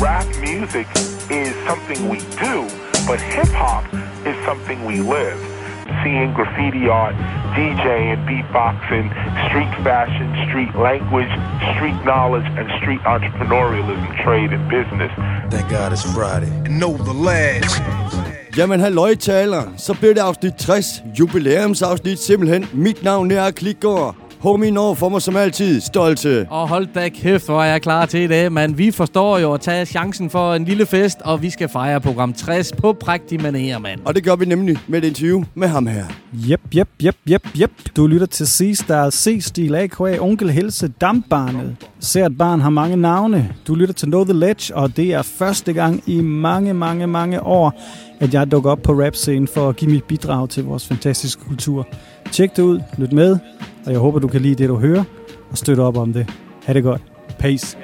rap music is something we do, but hip hop is something we live. Seeing graffiti art, DJing, beatboxing, street fashion, street language, street knowledge, and street entrepreneurialism, trade, and business. Thank God it's Friday. And know the lads. Jamen halløj taler, så bliver det afsnit 60, jubilæumsafsnit simpelthen. Mit navn er Klikgaard. Homie når for mig som altid, stolte. Og hold da kæft, hvor er jeg klar til i dag, man. Vi forstår jo at tage chancen for en lille fest, og vi skal fejre program 60 på prægtig manér, mand. Og det gør vi nemlig med et interview med ham her. Jep, jep, jep, jep, jep. Du lytter til C-Style, C-Stil, A.K.A. Onkel Helse, Dampbarnet. Sært barn har mange navne. Du lytter til Know The Ledge, og det er første gang i mange, mange, mange år, at jeg dukker op på rap-scenen for at give mit bidrag til vores fantastiske kultur. Tjek det ud, lyt med, og jeg håber, du kan lide det, du hører, og støtte op om det. Ha' det godt. Peace.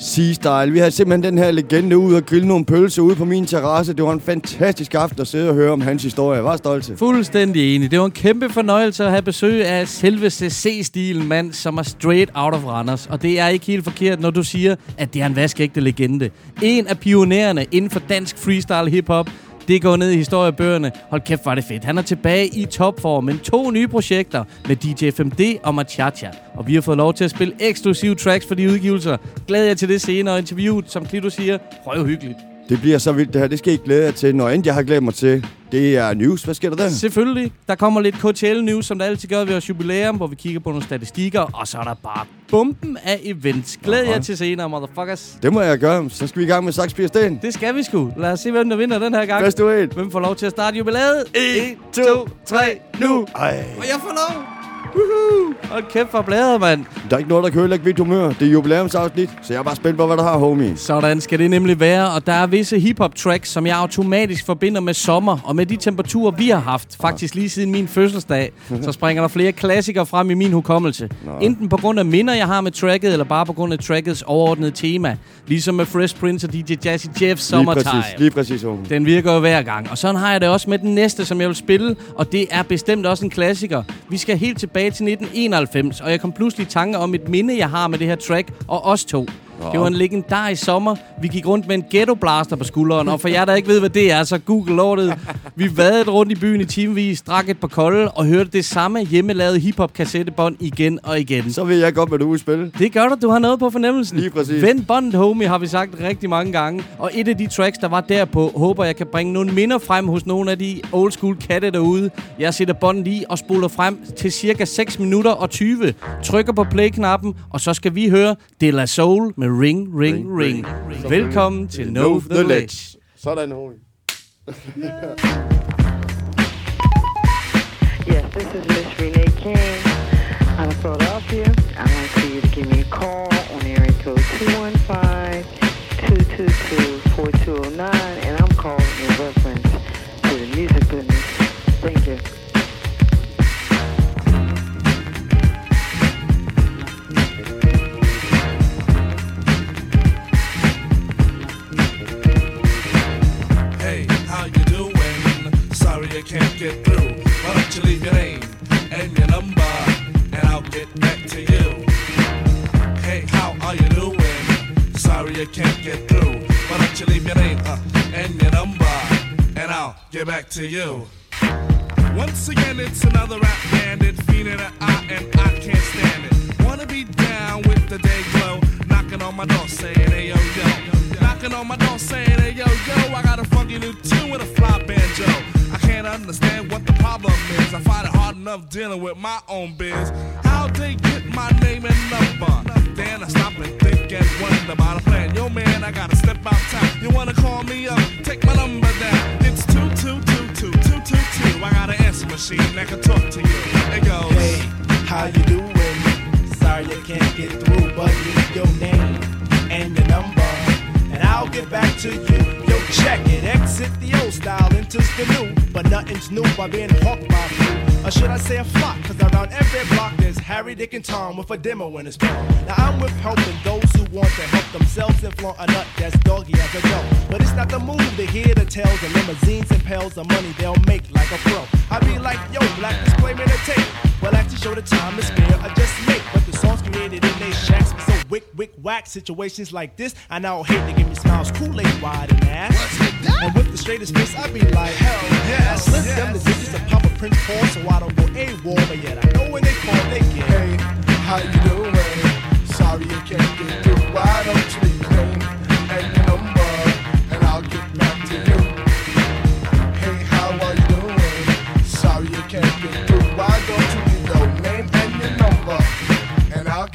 C-Style. Vi har simpelthen den her legende ud og grille nogle pølser ude på min terrasse. Det var en fantastisk aften at sidde og høre om hans historie. Var stolte. Fuldstændig enig. Det var en kæmpe fornøjelse at have besøg af selveste C-stilen mand, som er straight out of Randers. Og det er ikke helt forkert, når du siger, at det er en vaskægte legende. En af pionererne inden for dansk freestyle hiphop, det går ned i historiebøgerne. Hold kæft, var det fedt. Han er tilbage i topform med to nye projekter med DJ 5D og Machacha. Og vi har fået lov til at spille eksklusive tracks for de udgivelser. Glæder jeg til det senere interview, som Klito siger, hyggeligt. Det bliver så vildt det her. Det skal I glæde jer til. Når end jeg har glædet mig til, det er news. Hvad sker der der? Selvfølgelig. Der kommer lidt KTL-news, som der altid gør ved vores jubilæum, hvor vi kigger på nogle statistikker, og så er der bare bomben af events. Glæd jer til senere, motherfuckers. Det må jeg gøre. Så skal vi i gang med Saks Sten. Det skal vi sgu. Lad os se, hvem der vinder den her gang. Best du. Hvem får lov til at starte jubilæet? 1, 2, 3, nu. Ej. Og jeg får lov. Woohoo! Hold kæft for bladet, mand. Der er ikke noget, der kan ødelægge mit humør. Det er jubilæumsafsnit, så jeg er bare spændt på, hvad der har, homie. Sådan skal det nemlig være, og der er visse hiphop tracks, som jeg automatisk forbinder med sommer, og med de temperaturer, vi har haft, faktisk lige siden min fødselsdag, så springer der flere klassikere frem i min hukommelse. Nå. Enten på grund af minder, jeg har med tracket, eller bare på grund af trackets overordnede tema. Ligesom med Fresh Prince og DJ Jazzy Jeff Summertime. Lige præcis, lige præcis, homie. Den virker jo hver gang. Og sådan har jeg det også med den næste, som jeg vil spille, og det er bestemt også en klassiker. Vi skal helt tilbage til 1991, og jeg kom pludselig i tanke om et minde, jeg har med det her track, og os to. Det var en legendarisk sommer. Vi gik rundt med en ghetto blaster på skulderen, og for jer, der ikke ved, hvad det er, så google lortet. Vi vadede rundt i byen i timevis, drak et par kolde og hørte det samme hjemmelavede hiphop kassettebånd igen og igen. Så ved jeg godt, hvad du vil spille. Det gør du, du har noget på fornemmelsen. Lige præcis. Vend båndet, homie, har vi sagt rigtig mange gange. Og et af de tracks, der var derpå, håber jeg kan bringe nogle minder frem hos nogle af de old school katte derude. Jeg sætter båndet i og spoler frem til cirka 6 minutter og 20. Trykker på play-knappen, og så skal vi høre De La Soul med Ring, Ring, Ring. ring. ring. Velkommen til Know The, the Ledge. Sådan, homie. yes, this is Miss Renee King out of Philadelphia. I'd like for you to give me a call on area code 215-222-4209, and I'm calling in reference to the music business. Thank you. You can't get through. Why don't you leave your name and your number, and I'll get back to you. Hey, how are you doing? Sorry you can't get through. Why don't you leave your name uh, and your number, and I'll get back to you. Once again, it's another rap bandit, feeding an eye, and I can't stand it. Wanna be down with the day glow, knocking on my door saying, hey yo yo. Knocking on my door saying, hey yo yo, I got a funky new tune with a fly banjo can't understand what the problem is. I find it hard enough dealing with my own biz. How they get my name and number? Then I stop and think and wonder about a plan. Yo, man, I gotta step outside. You wanna call me up? Take my number down. It's two two two two two two two. I got an answer machine that can talk to you. It goes. Hey, how you doing? Sorry I can't get through, but leave your name and your number, and I'll get back to you Yo, check it. Exit the old style, enters the new. But nothing's new by being hawked by a. Or should I say a flock? Cause around every block there's Harry, Dick, and Tom with a demo in his palm. Now I'm with helping those who want to help themselves and flaunt a nut that's doggy as a dough. But it's not the move to hear the tales of limousines and pails of money they'll make like a pro. I be like, yo, black disclaimer to tape. Well, actually, show the time to spare I just make. But the songs created in they shacks so wick, wick, whack. Situations like this, I now hate to give me smiles, Kool-Aid wide and ass. And with the straightest face, I be like, hell yeah. I slip them the digits and pop a Prince Paul so I don't go AWOL. But yet I know when they call, they get. Hey, how you doing? Sorry you can't get through. Why don't you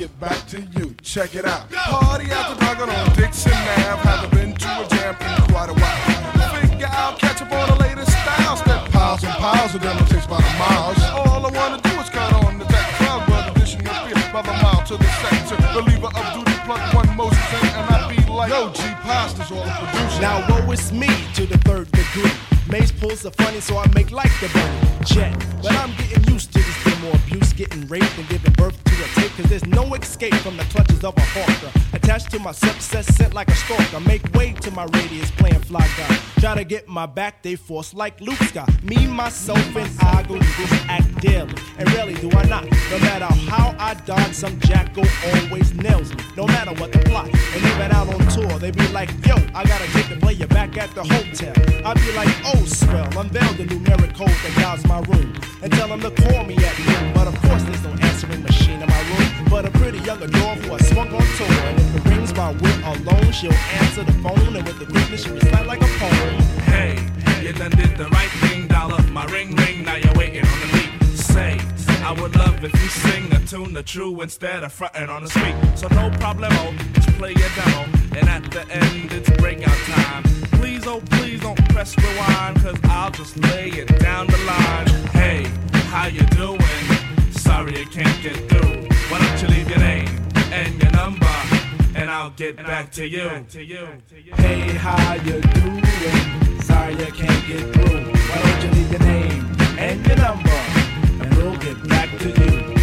and back to you. Check it out. Party after dark on Dixon Ave. Haven't been to a jam in quite a while. Figure I'll catch up on the latest styles. That piles and piles of them it takes by the miles. All I wanna do is cut on the deck crowd, brother. Dishing your beer by the mile to the sector. Believer of duty, plug one Moses in, and I be like, Yo, G Pasta's all the producer. Now woe is me to the third degree. Mace pulls the funny, so I make like the bunny. Jet, but I'm getting used to this demo abuse, getting raped and giving birth to a tape. Cause there's no escape from the clutches of a hawker. Attached to my success, sent like a stalker. Make way to my radius, playing fly guy. Try to get my back, they force like Luke Scott. Me, myself, and I go to this act daily. And rarely do I not. No matter how I dodge, some jackal always nails me. No matter what the plot. And even out on tour, they be like, yo, I gotta take the player back at the hotel. I be like, oh, swell, unveil the numeric code that guides my room. And tell them to call me at noon. But of course, there's no answering machine in my room. But a pretty young dwarf who I swung on tour. And if it rings my wit alone, she'll answer the phone. And with the quickness, she recite like a poem. Hey, you done did the right thing, dollar. My ring ring, now you're waiting on the beat. Say, I would love if you sing a tune the true instead of fronting on the street. So no problemo, oh, just play your demo. And at the end, it's breakout time. Please, oh please don't press rewind, cause I'll just lay it down the line. Hey, how you doing? Sorry I can't get through. Why don't you leave your name and your number? And I'll get back to you. Hey, how you doing? Sorry I can't get through. Why don't you leave your name and your number? And we'll get back to you.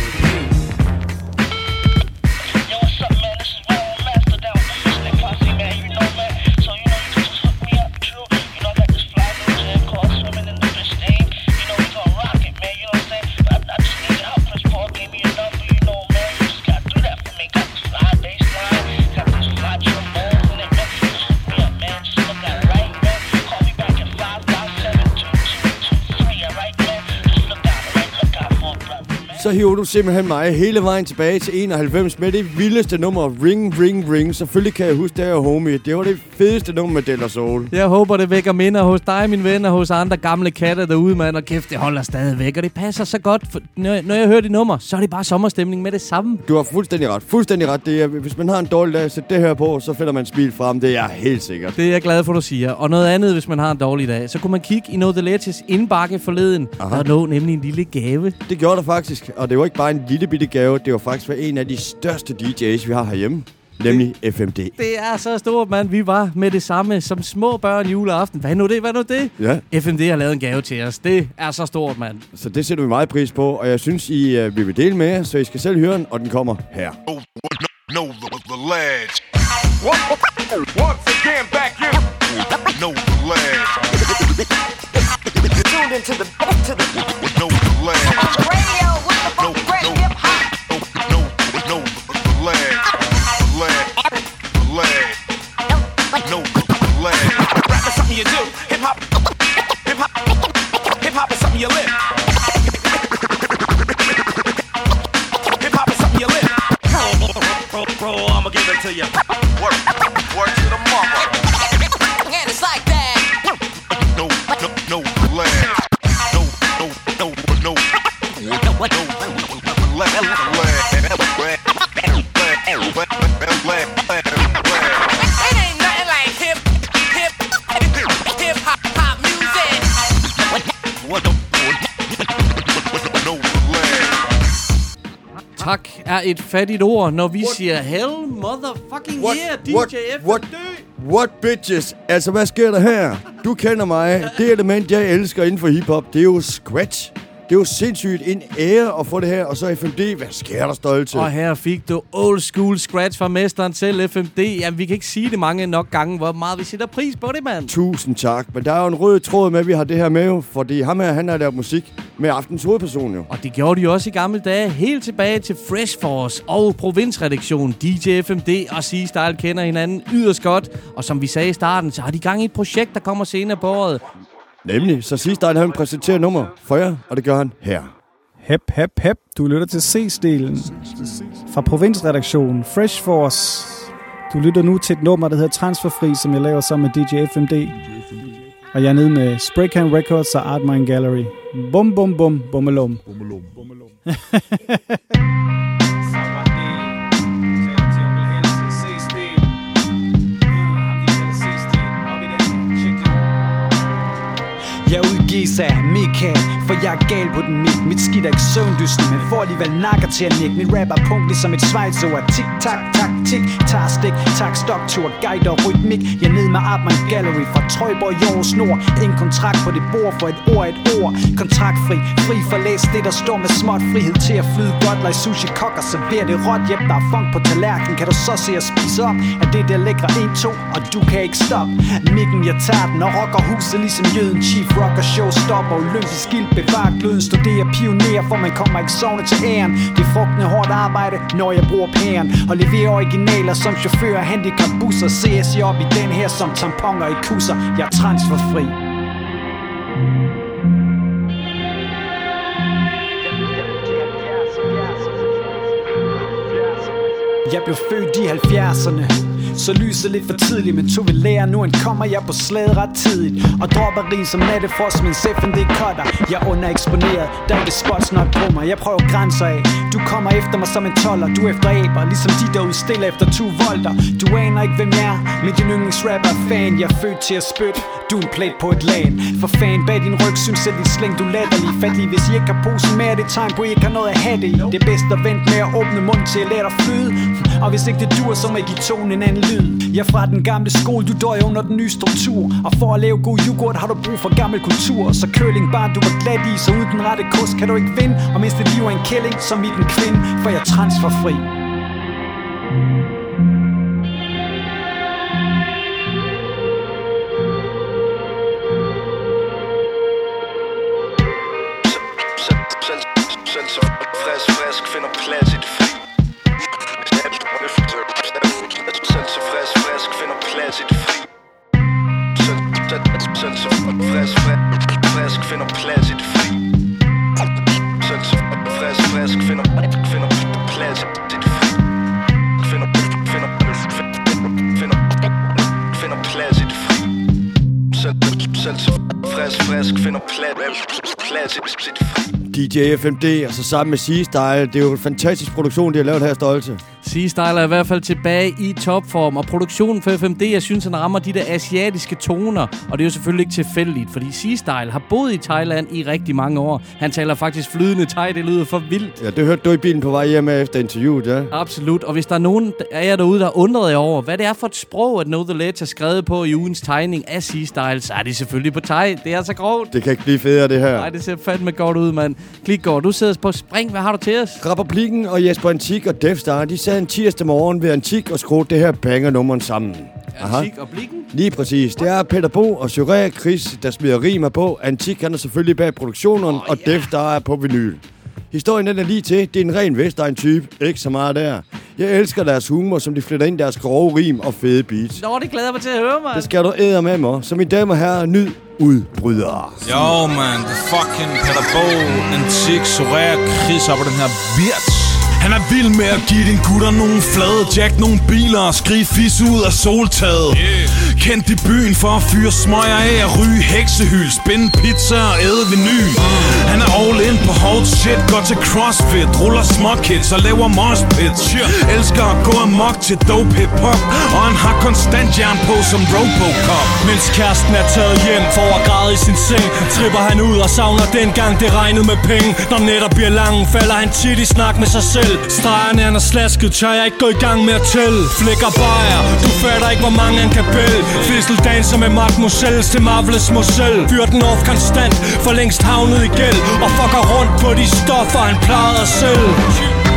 Hiver du simpelthen mig hele vejen tilbage til 91 med det vildeste nummer, Ring, Ring, Ring. Selvfølgelig kan jeg huske det her, homie. Det var det fedeste nummer med Della Soul. Jeg håber, det vækker minder hos dig, min ven, og hos andre gamle katte derude, mand. Og kæft, det holder stadig væk, og det passer så godt. For når, når jeg hører de nummer, så er det bare sommerstemning med det samme. Du har fuldstændig ret. Fuldstændig ret. Det er, hvis man har en dårlig dag, sæt det her på, så finder man smil frem. Det er jeg helt sikkert. Det er jeg glad for, du siger. Og noget andet, hvis man har en dårlig dag, så kunne man kigge i noget The Ledges indbakke forleden. Aha. Der lå nemlig en lille gave. Det gjorde der faktisk. Og det var ikke bare en lille bitte gave. Det var faktisk for en af de største DJ's, vi har herhjemme. Nemlig FMD. Det er så stort, mand. Vi var med det samme som små børn juleaften. Hvad nu det? Hvad nu det? Ja. FMD har lavet en gave til os. Det er så stort, mand. Så det sætter vi meget pris på. Og jeg synes, I uh, vi vil dele med jer, så I skal selv høre den. Og den kommer her. Know, know the, the ledge. Once again, back in. Know the ledge. Tuned into the to the Know the ledge. Et fattigt ord, når vi siger hell motherfucking What- yeah, DJ what- FMD. what- What bitches? Altså, hvad sker der her? Du kender mig. Det element, jeg elsker inden for hiphop, det er jo scratch. Det er jo sindssygt en ære at få det her, og så FMD. Hvad sker der stolte? Og her fik du old school scratch fra mesteren til FMD. Jamen, vi kan ikke sige det mange nok gange, hvor meget vi sætter pris på det, mand. Tusind tak. Men der er jo en rød tråd med, at vi har det her med, jo, fordi ham her, han har lavet musik med aftens hovedperson jo. Og det gjorde de også i gamle dage, helt tilbage til Fresh Force og provinsredaktion. DJ FMD og C-Style kender hinanden yderst godt. Og som vi sagde i starten, så har de gang i et projekt, der kommer senere på året. Nemlig, så sidst han præsenterer nummer for jer, og det gør han her. Hep, hep, hep. Du lytter til C-stilen fra provinsredaktionen Fresh Force. Du lytter nu til et nummer, der hedder Transferfri, som jeg laver sammen med DJ FMD. Og jeg er nede med Spraycan Records og Art Mind Gallery. Bum, bum, bum, bummelum. Jeg udgives af Michael, for jeg er gal på den mik Mit skidt er ikke søvndysten, men får alligevel nakker til at nikke. Mit rap er punkt ligesom et svejsord Tik, tak, tak, tik, tar stik, tak, stok, tur, guide og rytmik. Jeg ned med Artman Gallery fra Trøjborg, Jord Snor En kontrakt på det bord for et ord, et ord. Kontraktfri, fri for læs det der står med småt Frihed til at flyde godt, like sushi kok og servere det råt. Jep, der er funk på tallerkenen, kan du så se at spise op? Af det der lækre 1, 2, og du kan ikke stoppe. Mikken, jeg tager den og rocker huset ligesom jøden Chief rocker, show stopper. Olympisk skilt, bevar gløden studere, pioner, for man kommer ikke sovende til æren. Det er frugtende hårdt arbejde, når jeg bruger pæren. Og leverer originaler som chauffør af handicapbusser Ses jeg op i den her som tamponer i kusser. Jeg er transferfri. Jeg blev født i 70'erne så lyset lidt for tidligt, men tog vi lære nu en kommer jeg på slaget ret tidligt. Og dropper rig som nattefrost, men seffen det cutter. Jeg er undereksponeret, der er ikke spots nok på mig. Jeg prøver grænser af, du kommer efter mig som en toller. Du efter aber, ligesom de der udstiller efter to volter. Du aner ikke hvem jeg er, men din yndlingsrapper er fan. Jeg er født til at spytte, du er en plet på et land. For fan bag din ryg, synes jeg din slæng du latterlig lige, hvis I ikke har posen med, er det tegn på, I ikke har noget at have det i. Det er bedst at vente med at åbne mund til at lade dig flyde. Og hvis ikke det dur, så må I give tonen en anden lyd. Jeg er fra den gamle skole, du døjer under den nye struktur. Og for at lave god yoghurt har du brug for gammel kultur. Så curling bare du var glat i, så uden den rette kurs kan du ikke vinde. Og mens det liv er en kælling, så mit en kvinde For jeg er transferfri. Selv- så frisk, frisk, frisk finder plads i det fri. Selv så frisk, frisk finder finder plads i det fri. Finder finder finder finder plads i det fri. Selv selv så frisk, frisk finder plads plads i det fri. DJ FMD, og så sammen med C-Style. Det er jo en fantastisk produktion, de har lavet her, Stolte. C-Style er i hvert fald tilbage i topform, og produktionen for FMD, jeg synes, han rammer de der asiatiske toner. Og det er jo selvfølgelig ikke tilfældigt, fordi C-Style har boet i Thailand i rigtig mange år. Han taler faktisk flydende thai, det lyder for vildt. Ja, det hørte du i bilen på vej hjem efter interviewet, ja. Absolut, og hvis der er nogen af jer derude, der har undret jer over, hvad det er for et sprog, at Know The Ledge har skrevet på i ugens tegning af C-Style, så er det selvfølgelig på thai. Det er så grovt. Det kan ikke blive federe, det her. Nej, det ser fandme godt ud, mand. Klikgaard, du sidder på spring. Hvad har du til os? Republikken og Jesper Antik og Death Star, de sad en tirsdag morgen ved Antik og skruede det her banger sammen. Antik og blikken? Lige præcis. Det er Peter Bo og Juré Chris, der smider rimer på. Antik han er selvfølgelig bag produktionen, oh, og Death Star er på vinyl. Historien den er lige til. Det er en ren Vestegn-type. Ikke så meget der. Jeg elsker deres humor, som de fletter ind deres grove rim og fede beats. Nå, det glæder jeg mig til at høre, mand. Det skal du æde med mig. Så mine damer og herrer, nyd udbrydere. Jo, man, er fucking Peter Bo, Antik, Soraya, Chris op på den her bitch. Han er vild med at give din gutter nogle flade Jack nogle biler og skrige fis ud af soltaget. Yeah. Kendt i byen for at fyre smøger af at ryge heksehyld Spinde pizza og æde vinyl. Han er all in på hårdt shit Går til crossfit, ruller småkids og laver mosh pits. Elsker at gå amok til dope hip hop Og han har konstant jern på som Robocop. Mens kæresten er taget hjem for at græde i sin seng Tripper han ud og savner dengang det regnede med penge. Når netter bliver lange, falder han tit i snak med sig selv selv Stregerne han er slasket, tør jeg ikke gå i gang med at tælle Flikker bajer, du fatter ikke hvor mange han kan bælge Fissel danser med Mark Moselles til Marvelous Moselle Fyr den off konstant, for længst havnet i gæld. Og fucker rundt på de stoffer, han plejede at sælge.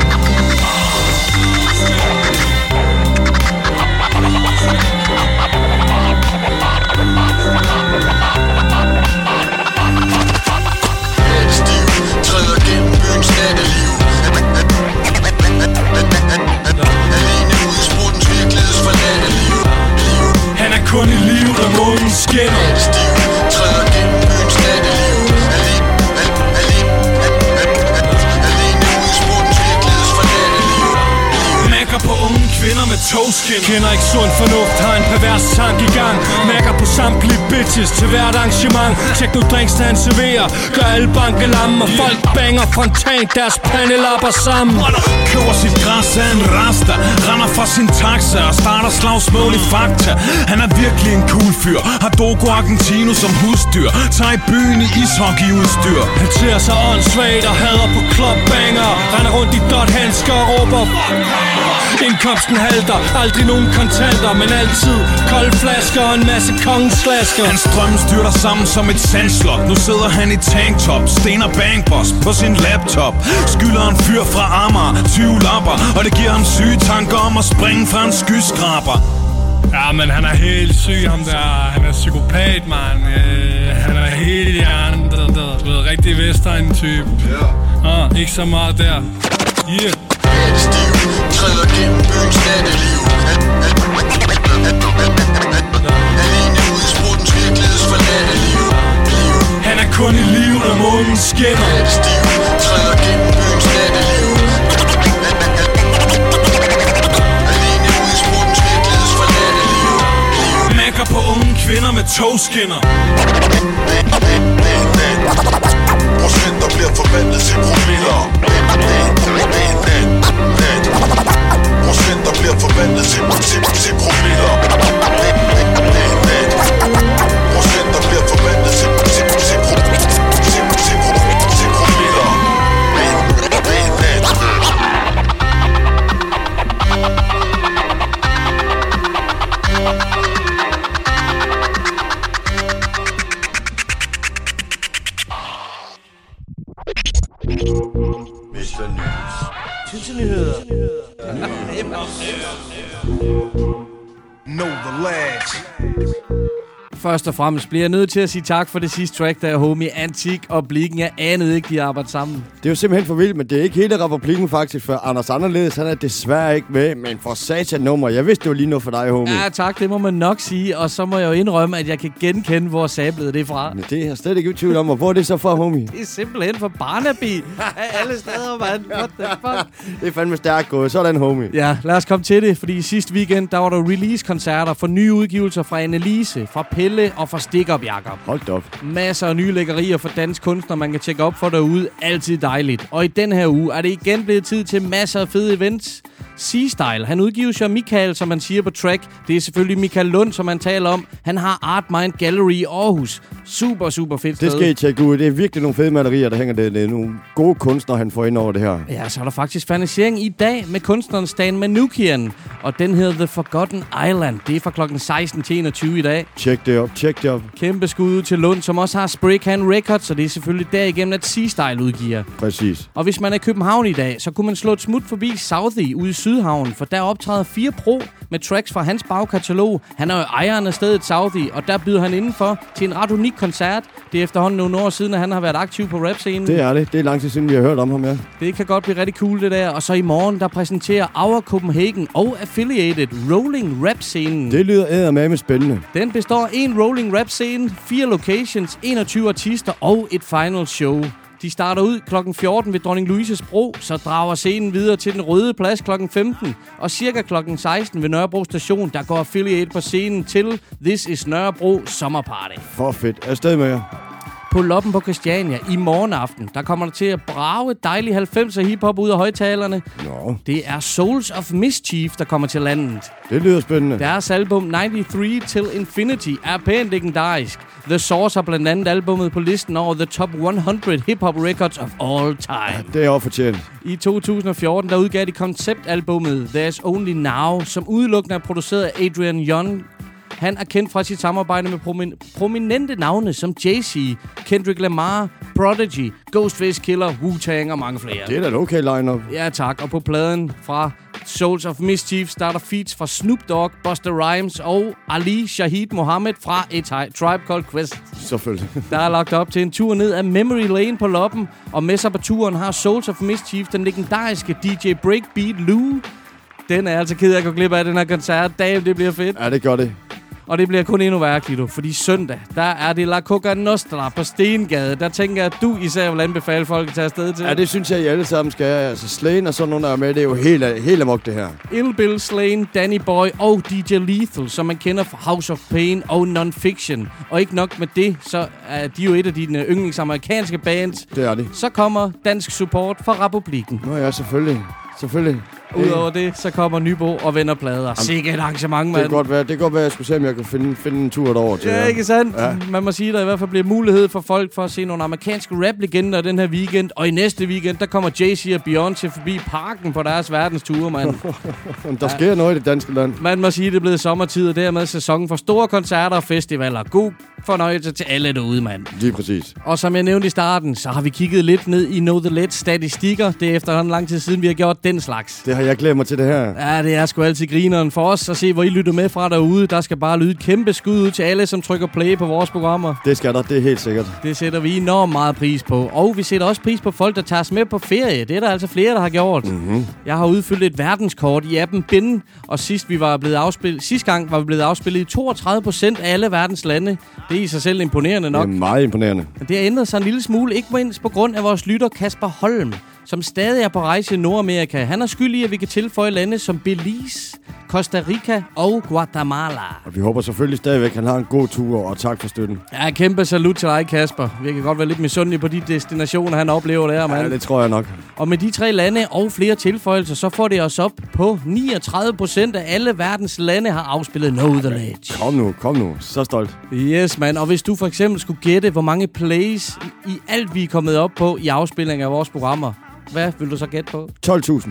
Togskin Kender ikke sund fornuft, har en pervers tank i gang. Mærker på samtlige bitches til hvert arrangement. Nu drinks, der han serverer. Gør alle banke lamme Og folk banger frontant deres pandelapper sammen. Køber sit græs af en rasta. Render fra sin taxa og starter slagsmål i fakta. Han er virkelig en cool fyr. Har Dogo Argentino som husdyr. Tager i byen i ishockeyudstyr. Han ser sig åndssvagt og hader på klubbanger Render rundt i dot handsker og råber Indkomsten halter, aldrig nogen kontanter Men altid kolde flasker og en masse kongeslasker Hans drømme styrter sammen som et sandslot Nu sidder han i tanktop Stener bankboss på sin laptop Skylder en fyr fra Amager 20 lapper Og det giver ham syge tanker om at springe fra en skyskraber Ja, men han er helt syg, ham der. Han er psykopat, mand. Øh, han er helt i hjernen. Du ved, du ved, rigtig Vestegn-type. Ja. Ah, ikke så meget der. Yeah. Stiv, natteliv Alene virkelighedsforladte liv Han er kun i live, når månen skinner. Stiv, træder gennem byens natteliv Alene ud virkelighedsforladte liv på unge kvinder med togskinner. Procenter bliver forvandlet til promiller. Procenter bliver forvandlet til, til, til promiller Procenter bliver forvandlet til, til, til, pro- til, til, pro- til promiller Mr. News. Tilsynsnyheder. Know the lads. Først og fremmest bliver jeg nødt til at sige tak for det sidste track, der er homie Antik og Blikken. Jeg anede ikke, de arbejder sammen. Det er jo simpelthen for vildt, men det er ikke hele republikken faktisk, for Anders Anderledes, han er desværre ikke med, men for satan nummer. Jeg vidste, det var lige noget for dig, homie. Ja, tak, det må man nok sige. Og så må jeg jo indrømme, at jeg kan genkende, hvor sablet det er fra. Men det er jeg slet ikke i tvivl om, og hvor er det så fra, homie? Det er simpelthen for Barnaby. Af alle steder, mand. What the fuck? Det er fandme stærkt gået. Sådan, homie. Ja, lad os komme til det, fordi sidste weekend, der var der release-koncerter for nye udgivelser fra Annelise, fra Pelle og fra Stick Up Jakob. Hold op. Masser af nye lækkerier for dansk kunstner, man kan tjekke op for derude. Altid dejligt. Og i den her uge er det igen blevet tid til masser af fede events. Sea-Style, han udgiver sig Michael, som man siger på track. Det er selvfølgelig Michael Lund, som man taler om. Han har Art Mind Gallery i Aarhus. Super, super fedt Det sted. skal I tjekke ud. Det er virkelig nogle fede malerier, der hænger der. Det er nogle gode kunstnere, han får ind over det her. Ja, så er der faktisk fanisering i dag med kunstneren Stan Manukian. Og den hedder The Forgotten Island. Det er fra klokken 16 til 21 i dag. Tjek det op, tjek det op. Kæmpe skud ud til Lund, som også har Spraycan Records, så det er selvfølgelig derigennem, at Sea-Style udgiver. Præcis. Og hvis man er i København i dag, så kunne man slå et smut forbi Southie ude i Sydhavn, for der optræder 4 Pro med tracks fra hans bagkatalog. Han er jo ejeren af stedet Southie, og der byder han indenfor til en ret unik koncert. Det er efterhånden nogle år siden, at han har været aktiv på rap-scenen. Det er det. Det er lang tid siden, vi har hørt om ham, ja. Det kan godt blive rigtig cool, det der. Og så i morgen, der præsenterer Our Copenhagen og Affiliated Rolling Rap-scenen. Det lyder eddermame spændende. Den består af en rolling rap scene, fire locations, 21 artister og et final show. De starter ud kl. 14 ved Dronning Louises Bro, så drager scenen videre til den røde plads kl. 15. Og cirka kl. 16 ved Nørrebro station, der går Affiliate på scenen til This is Nørrebro Summer Party. For fedt. Afsted med jer. På Loppen på Christiania i morgen aften, der kommer der til at brage dejlig 90'er hiphop ud af højtalerne. Nå. Det er Souls of Mischief, der kommer til landet. Det lyder spændende. Deres album 93 Till Infinity er pænt legendarisk. The Source har blandt andet albummet på listen over The Top 100 Hip-Hop Records of All Time. Det er også fortjent. I 2014 der udgav de konceptalbummet There's Only Now, som udelukkende er produceret af Adrian Young, Han er kendt fra sit samarbejde med promin- prominente navne som Jay-Z, Kendrick Lamar, Prodigy, Ghostface Killer, Wu-Tang og mange flere. Det er da et okay line-up. Ja tak, og på pladen fra Souls of Mischief starter feats fra Snoop Dogg, Buster Rhymes og Ali Shahid Mohammed fra Tri- Tribe Called Quest. Selvfølgelig. Der er lagt op til en tur ned ad Memory Lane på loppen, og med sig på turen har Souls of Mischief den legendariske DJ Breakbeat Lou. Den er altså ked af at gå glip af den her koncert. Damn, det bliver fedt. Ja, det gør det. Og det bliver kun endnu værre, Klito, fordi søndag, der er det La Coca Nostra på Stengade. Der tænker jeg, at du især vil anbefale folk at tage afsted til. Ja, det synes jeg, I alle sammen skal. Altså, Slane og sådan nogle der er med, det er jo helt, helt amok, det her. Ill Bill Slane, Danny Boy og DJ Lethal, som man kender fra House of Pain og Non-Fiction. Og ikke nok med det, så er de jo et af dine yndlingsamerikanske bands. Det er de. Så kommer dansk support fra Republiken. Nå ja, selvfølgelig. Selvfølgelig. Udover det, så kommer Nybo og vender plader. Sikke et arrangement, Det mand. kan godt være, det kan godt være, at jeg skulle se, om jeg kan finde, finde en tur derover til Ja, ikke sandt? Ja. Ja. Man må sige, at der i hvert fald bliver mulighed for folk for at se nogle amerikanske rap-legender den her weekend. Og i næste weekend, der kommer Jay-Z og Beyoncé forbi parken på deres verdensture, mand. Der sker noget i det danske land. Man må sige, at det er blevet sommertid, og dermed sæsonen for store koncerter og festivaler. God fornøjelse til alle derude, mand. Lige præcis. Og som jeg nævnte i starten, så har vi kigget lidt ned i Know The Let statistikker. Det er efterhånden lang tid siden, vi har gjort den slags. Det har jeg glædet mig til det her. Ja, det er sgu altid grineren for os at se, hvor I lytter med fra derude. Der skal bare lyde et kæmpe skud ud til alle, som trykker play på vores programmer. Det skal der, det er helt sikkert. Det sætter vi enormt meget pris på. Og vi sætter også pris på folk, der tager os med på ferie. Det er der altså flere, der har gjort. Mm-hmm. Jeg har udfyldt et verdenskort i appen Bin, og sidst vi var blevet afspillet, sidste gang var vi blevet afspillet i 32 procent af alle verdens lande. Det er i sig selv imponerende nok. Det er meget imponerende. Men det har ændret sig en lille smule, ikke mindst på grund af vores lytter Kasper Holm, som stadig er på rejse i Nordamerika. Han er skyld i, at vi kan tilføje lande som Belize, Costa Rica og Guatemala. Og vi håber selvfølgelig stadigvæk, at han har en god tur, og tak for støtten. Ja, kæmpe salut til dig, Kasper. Vi kan godt være lidt misundelige på de destinationer, han oplever der, mand. Ja, det tror jeg nok. Og med de tre lande og flere tilføjelser, så får det os op på 39 procent af alle verdens lande har afspillet Know The Ledge. Kom nu, kom nu. Så stolt. Yes, mand. Og hvis du for eksempel skulle gætte, hvor mange plays i alt, vi er kommet op på i afspilling af vores programmer, hvad vil du så gætte på? 12.000.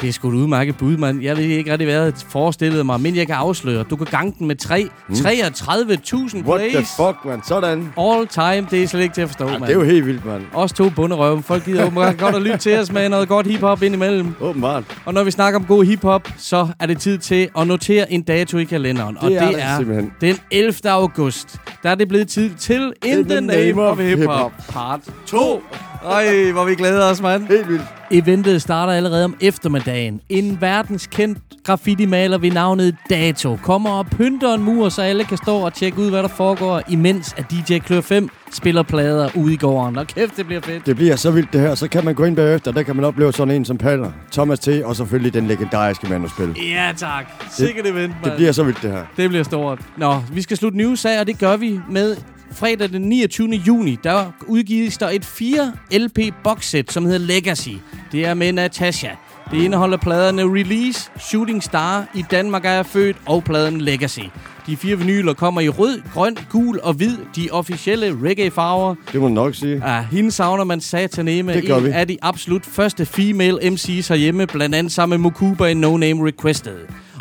Det er sgu et udmærket bud, mand. Jeg ved ikke rigtig, hvad jeg havde forestillet mig, men jeg kan afsløre. Du kan gange den med 3. Mm. 33.000 What plays. the fuck, man? Sådan. All time, det er slet ikke til at forstå, Ja, mand. det er jo helt vildt, mand. Også to bunderøve. Folk gider åbenbart godt at lytte til os med noget godt hiphop indimellem. Åbenbart. Og når vi snakker om god hiphop, så er det tid til at notere en dato i kalenderen. og Det er det det er simpelthen. den 11. august. Der er det blevet tid til In, the, Name of Hip Hop Part 2. Ej, hvor vi glæder os, mand. Helt vildt. Eventet starter allerede om eftermiddagen. En verdenskendt graffiti-maler ved navnet Dato kommer og pynter en mur, så alle kan stå og tjekke ud, hvad der foregår, imens at DJ Klør 5 spiller plader ude i gården. Og kæft, det bliver fedt. Det bliver så vildt det her. Så kan man gå ind bagefter, der kan man opleve sådan en som Paller, Thomas T. og selvfølgelig den legendariske manusspil. Ja, tak. Sikkert event, mand. Det bliver så vildt det her. Det bliver stort. Nå, vi skal slutte news af, og det gør vi med fredag den 29. juni. Der udgives der et 4 LP boxset, som hedder Legacy. Det er med Natasha. Det indeholder pladerne Release, Shooting Star, I Danmark er jeg født og pladen Legacy. De fire vinyler kommer i rød, grøn, gul og hvid, de officielle reggae-farver. Det må du nok sige. Ja, hende savner man sataneme. Det gør en vi. af de absolut første female MC's herhjemme, blandt andet sammen med Mokuba i No Name Requested.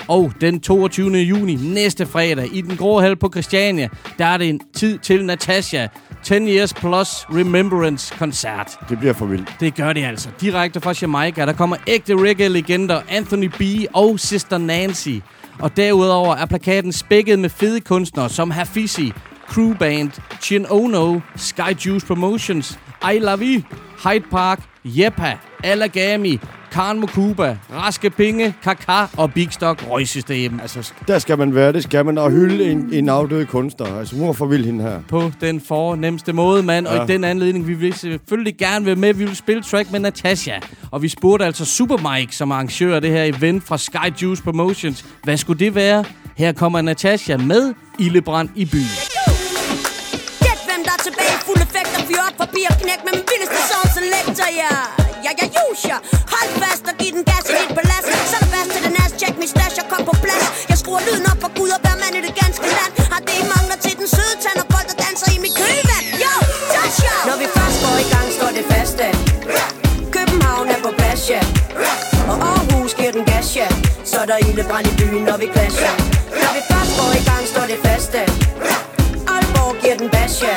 Og den 22. juni, næste fredag, i den grå hal på Christiania, der er det en tid til Natasha 10 Years Plus Remembrance koncert. Det bliver for vildt. Det gør det altså. Direkte fra Jamaica, der kommer ægte reggae-legender Anthony B. og Sister Nancy. Og derudover er plakaten spækket med fede kunstnere som Hafizi, Crew Band, Chin Ono, Sky Juice Promotions, I Love You, Hyde Park, Jepa, Alagami, Karen Mokuba, Raske Pinge, Kaka og Big Stock Røgsystem. Altså, der skal man være, det skal man. Og hylde en, en afdød kunstner. Altså, hun er for vild hende her. På den fornemmeste måde, mand. Og Ja. i den anledning, vi vil selvfølgelig gerne være med. Vi vil spille track med Natasha. Og vi spurgte altså Super Mike, som arrangør af det her event fra Sky Juice Promotions. Hvad skulle det være? Her kommer Natasha med Ildebrand i byen. Gæt hvem der er tilbage Fuld effekt og fyr op forbi og knæk Med min vildeste sound selector, ja Ja, ja, jusha. Hold fast og giv den gas i dit palads Så er der fast til den ass Check min stash og kom på plads. Jeg skruer lyden op for Gud og hver mand i det ganske land. Har det I mangler til den søde tand Og folk der danser i mit kølvand. Yo, Tasha! Når vi først går i gang står det fast at København er på plads, ja. Og Aarhus giver den gas, ja. Så er der ildebrand i byen, når vi clasher. Når vi først går i gang, står det faste. Aalborg giver den bas, ja.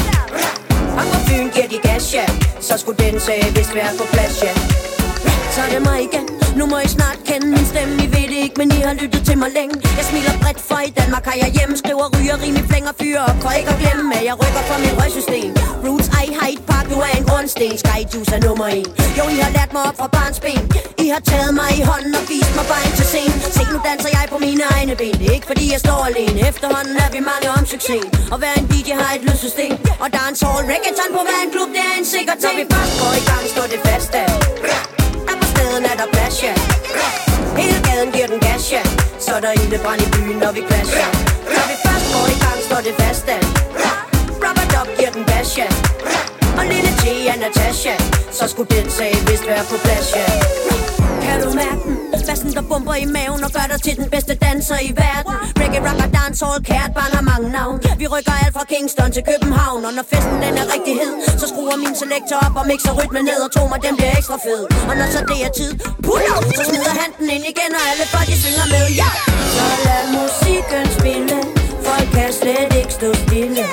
Og på Fyn giver de gas, ja. Så skulle den sag vist være på plads, ja tager det mig igen. Nu må I snart kende min stemme. I ved det ikke, men I har lyttet til mig længe. Jeg smiler bredt, for i Danmark har jeg hjemme. Skriver, ryger, rim i flænger, fyre og For ikke at glemme, at jeg rykker fra mit røgsystem. Roots, I Hyde Park, du er en grundsten Sky Juice er nummer en. Jo, I har lært mig op fra barns ben. I har taget mig i hånden og vist mig vejen til scenen. Se, nu danser jeg på mine egne ben. Det er ikke fordi jeg står alene. Efterhånden er vi mange om succes. Og hver en DJ har et lydsystem. Og dancehall, reggaeton på hver en klub. Det er en sikker ting. Når vi først går i gang, står det fast af er er der plads, ja Hele gaden giver den gas, ja. Så er der ildebrand i byen, når vi clasher Når vi først går i gang, står det fast, at Rubber Dog giver den gas, ja. Og lille T er Natasha. Så skulle den sag vist være på plads, ja. Kan du mærke den? Bassen der bomber i maven og gør dig til den bedste danser i verden. Reggae, rapper, dancehall, kært barn har mange navn. Vi rykker alt fra Kingston til København Og når festen den er rigtig hed Så skruer min selektor op og mixer rytmen ned Og tro mig, den bliver ekstra fed. Og når så det er tid, pull up Så smider han den ind igen og alle folk de synger med. Ja! Så lad musikken spille. Folk kan slet ikke stå stille.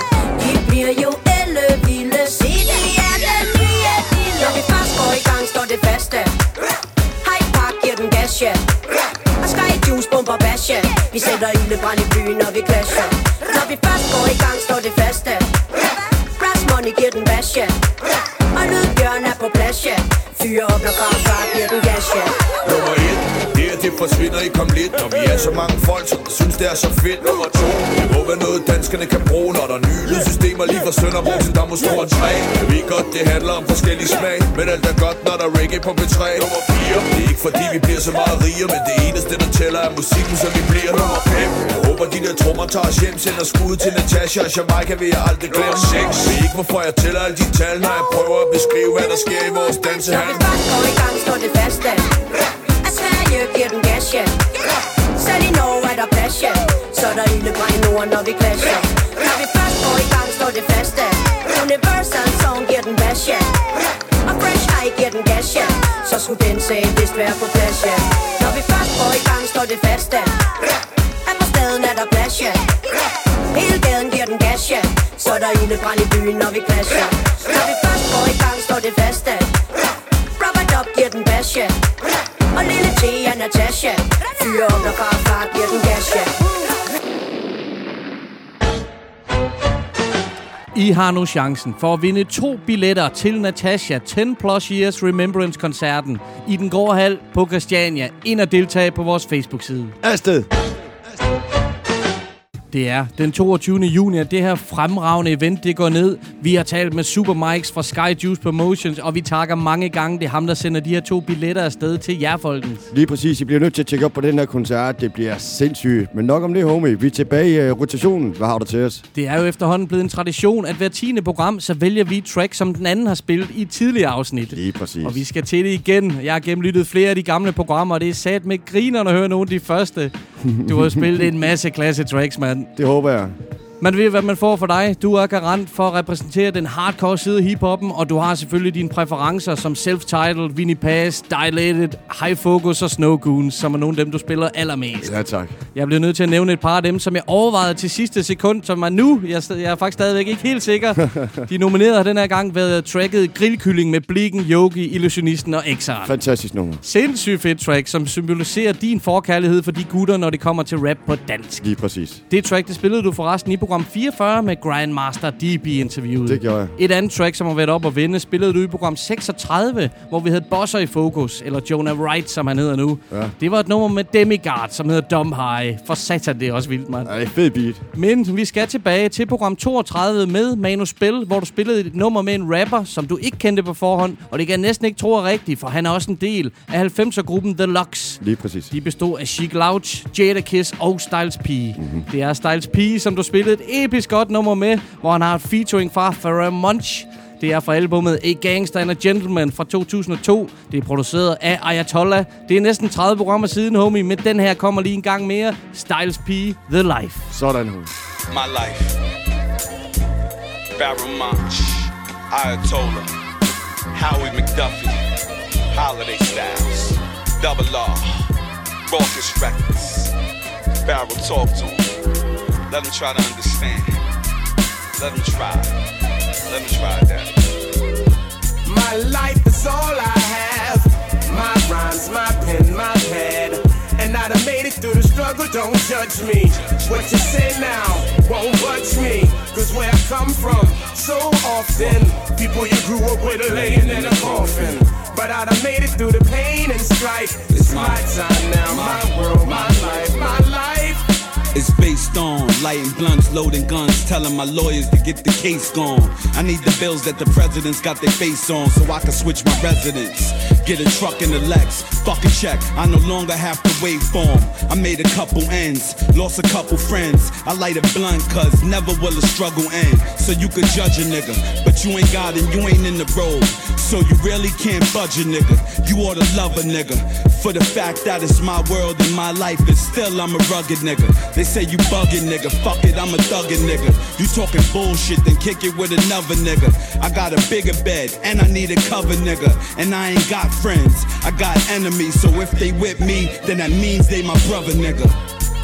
De bliver jo elle vilde Se, bomber bash Vi sætter ildebrand i byen, når vi clasher. Når vi først går i gang, står det faste. Brass money giver den bash Og lydbjørn er på plads Fyre op, når bare fart giver den gas Nummer 1 at det forsvinder i kom lidt Når vi er så mange folk, som synes det er så fedt. Nummer to, det må være noget danskerne kan bruge Når der er nye lydsystemer lige fra Sønderborg til Damos 2 og 3 Jeg ved godt, det handler om forskellige smag Men alt er godt, når der er reggae på B3 Nummer 4, det er ikke fordi vi bliver så meget rigere Men det eneste, der tæller er musikken, så vi bliver Nummer 5, jeg håber de der trommer tager os hjem Sender skud til Natasha og Jamaica, vil jeg aldrig glemme. 6, ved ikke hvorfor jeg tæller alle de tal Når jeg prøver at beskrive, hvad der sker i vores dansehal Når det først går i gang, står det fast, af Sverige giver den gas, ja. Selv i Norge er der plads, ja. Så er der ildebrand i Norden, når vi clasher Når vi først går i gang, står det fast ja. Universal Song giver den bas, ja. Og Fresh High giver den gas, ja. Så skulle den sag vist være på plads, ja. Når vi først går i gang, står det fast ja. At på staden er der plads, ja. Hele gaden giver den gas, ja. Så er der ildebrand i byen, når vi clasher Når vi først går i gang, står det fast ja. Rubber Dub giver den bas, ja. Og lille T er Natasha Fyre op, når farfar giver den gas, ja I har nu chancen for at vinde to billetter til Natasha 10 Plus Years Remembrance-koncerten i den grå hal på Christiania. Ind og deltage på vores Facebook-side. Afsted! Det er den 22. juni, at det her fremragende event det går ned. Vi har talt med Super Mikes fra Sky Juice Promotions, og vi takker mange gange. Det er ham, der sender de her to billetter afsted til jer, folkens. Lige præcis. I bliver nødt til at tjekke op på den her koncert. Det bliver sindssygt. Men nok om det, homie. Vi er tilbage i uh, rotationen. Hvad har du til os? Det er jo efterhånden blevet en tradition, at hver tiende program, så vælger vi track, som den anden har spillet i tidligere afsnit. Lige præcis. Og vi skal til det igen. Jeg har gennemlyttet flere af de gamle programmer, og det er sat med grinerne at høre nogle af de første. Du har spillet en masse klasse tracks, mand. Det håber jeg. Man ved, hvad man får for dig. Du er garant for at repræsentere den hardcore side af hiphoppen, og du har selvfølgelig dine præferencer som Self-Titled, Vinnie Pass, Dilated, High Focus og Snow Goons, som er nogle af dem, du spiller allermest. Ja, tak. Jeg bliver nødt til at nævne et par af dem, som jeg overvejede til sidste sekund, som er nu. Jeg, jeg er faktisk stadigvæk ikke helt sikker. De nominerede har den her gang været tracket Grillkylling med Blikken, Yogi, Illusionisten og Exar. Fantastisk nummer. Sindssygt fedt track, som symboliserer din forkærlighed for de gutter, når det kommer til rap på dansk. Lige præcis. Det track, det spillede du forresten i program 44 med Grandmaster DB-interviewet. Det gjorde jeg. Et andet track, som har været op og vinde, spillede du i program 36, hvor vi havde Bosser i fokus, eller Jonah Wright, som han hedder nu. Ja. Det var et nummer med Demigod, som hedder Dumb High. For satan, det er også vildt, mand. Er fed beat. Men vi skal tilbage til program 32 med Manu Spil, hvor du spillede et nummer med en rapper, som du ikke kendte på forhånd. Og det kan jeg næsten ikke tro er rigtigt, for han er også en del af 90'er-gruppen The Lux. Lige præcis. De bestod af Chic Louch, Jada Kiss og Styles P. Mm-hmm. Det er Styles P, som du spillede episk godt nummer med, hvor han har et featuring fra Pharrell Munch. Det er fra albumet A Gangster and a Gentleman fra 2002. Det er produceret af Ayatollah. Det er næsten 30 programmer siden, homie, men den her kommer lige en gang mere. Styles P, The Life. Sådan, homie. My life. Barrel Munch. Ayatollah. Howie McDuffie. Holiday Styles. Double R. Marcus Records. Barrel talk to him. Let him try to understand. Let him try. Let him try that. My life is all I have. My rhymes, my pen, my pad. And I'd have made it through the struggle, don't judge me. What you say now won't budge me. Cause where I come from, so often, people you grew up with are laying in a coffin. But I'd have made it through the pain and strife. It's my time now, my world, my life, my life. It's based on lighting blunts, loading guns, telling my lawyers to get the case gone. I need the bills that the president's got their face on so I can switch my residence. Get a truck in the Lex, fuck a check. I no longer have to wait for. I made a couple ends, lost a couple friends. I light a blunt cause never will a struggle end. So you could judge a nigga, but you ain't got it, you ain't in the road. So you really can't budge a nigga. You ought to love a nigga. For the fact that it's my world and my life, and still I'm a rugged nigga. They say you bugging nigga, fuck it, I'm a thuggin' nigga. You talking bullshit, then kick it with another nigga. I got a bigger bed, and I need a cover nigga. And I ain't got friends, I got enemies. So if they with me, then that means they my brother nigga.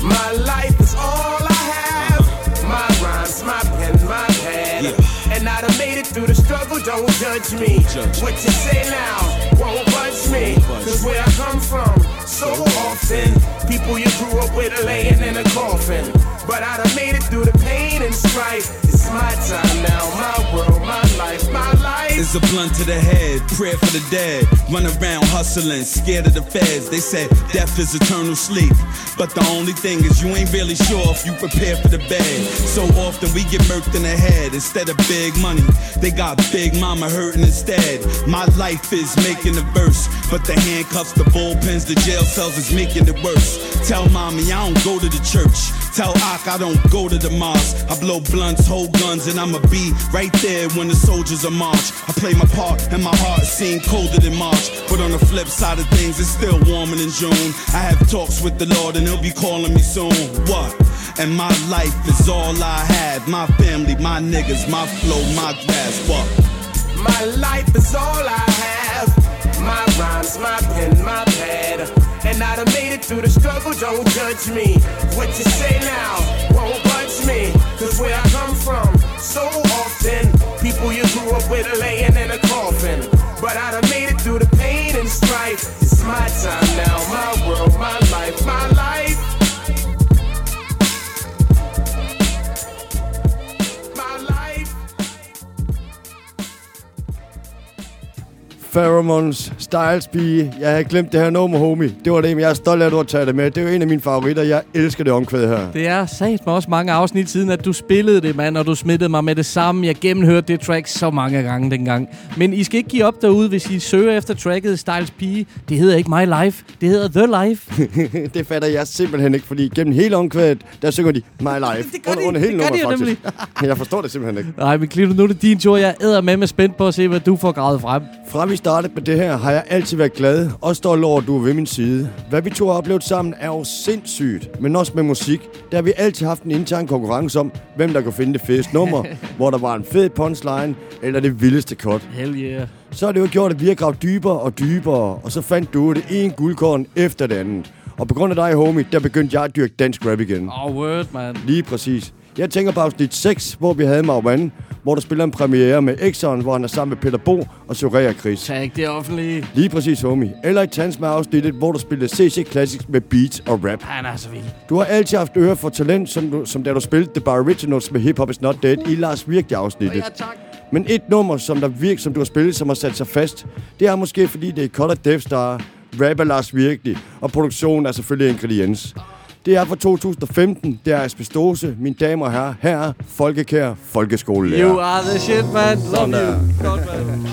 My life is all I have. My rhymes, my pen, my pad. And I done made it through the struggle, don't judge me. What you say now won't budge me. Cause where I come from, so often, people you grew up with are laying in a coffin. But I done made it through the pain and strife. It's my time now, my world, my life, my life. It's a blunt to the head, prayer for the dead. Run around hustling, scared of the feds. They said death is eternal sleep. But the only thing is you ain't really sure if you prepare for the bed. So often we get murked in the head instead of big money. They got big mama hurting instead. My life is making a verse. But the handcuffs, the bullpens, the jail cells is making it worse. Tell mommy I don't go to the church. Tell I don't go to the mosque. I blow blunts, hold guns, and I'ma be right there when the soldiers are march. I play my part, and my heart seemed colder than March. But on the flip side of things, it's still warmer than June. I have talks with the Lord, and He'll be calling me soon. What? And my life is all I have. My family, my niggas, my flow, my grass. What? My life is all I have. My rhymes, my pen, my pad. And I done made it through the struggle, don't judge me. What you say now won't budge me. Cause where I come from, so often, people you grew up with are laying in a Pheromones, Styles pige. Jeg havde glemt det her nummer, homie. Det var det, men jeg er stolt af, at du har taget det med. Det er jo en af mine favoritter. Jeg elsker det omkvæd her. Det er sat mig også mange afsnit siden, at du spillede det, mand, og du smittede mig med det samme. Jeg gennemhørte det track så mange gange dengang. Men I skal ikke give op derude, hvis I søger efter tracket Styles Pige. Det hedder ikke My Life, det hedder The Life. det fatter jeg simpelthen ikke, fordi gennem hele omkvædet, der synger de My Life. Det gør under, de. under hele Det gør de faktisk. jeg forstår det simpelthen ikke. Nej, men Klito, nu er det din tur. Jeg æder med med spændt på at se, hvad du får gravet frem. Fra vi startede med det her, har jeg altid været glad og stolt over, at du er ved min side. Hvad vi to har oplevet sammen er jo sindssygt, men også med musik. Der har vi altid haft en intern konkurrence om, hvem der kunne finde det fedeste nummer, hvor der var en fed punchline eller det vildeste cut. Hell yeah. Så har det jo gjort, at vi har gravet dybere og dybere, og så fandt du det ene guldkorn efter det andet. Og på grund af dig, homie, der begyndte jeg at dyrke dansk rap igen. Oh, word, man. Lige præcis. Jeg tænker på afsnit 6, hvor vi havde Marwan, hvor der spiller en premiere med Exxon, hvor han er sammen med Peter Bo og Soraya Chris. Tag det offentlige. Lige præcis, homie. Eller i Tans med afsnittet, hvor du spiller CC Classics med beats og rap. Han er så vild. Du har altid haft øre for talent, som, du, som da du spillede The Bar Originals med Hip Hop Is Not Dead i Lars Virkelig afsnittet. Ja, tak. Men et nummer, som der virker, som du har spillet, som har sat sig fast, det er måske fordi, det er Color Death Star, rapper Lars Virkelig, og produktionen er selvfølgelig ingrediens. Det er fra 2015, det er Asbestose, mine damer og herrer, her er Folkekær Folkeskolelærer. You are the shit, man. Love you. Godt, man.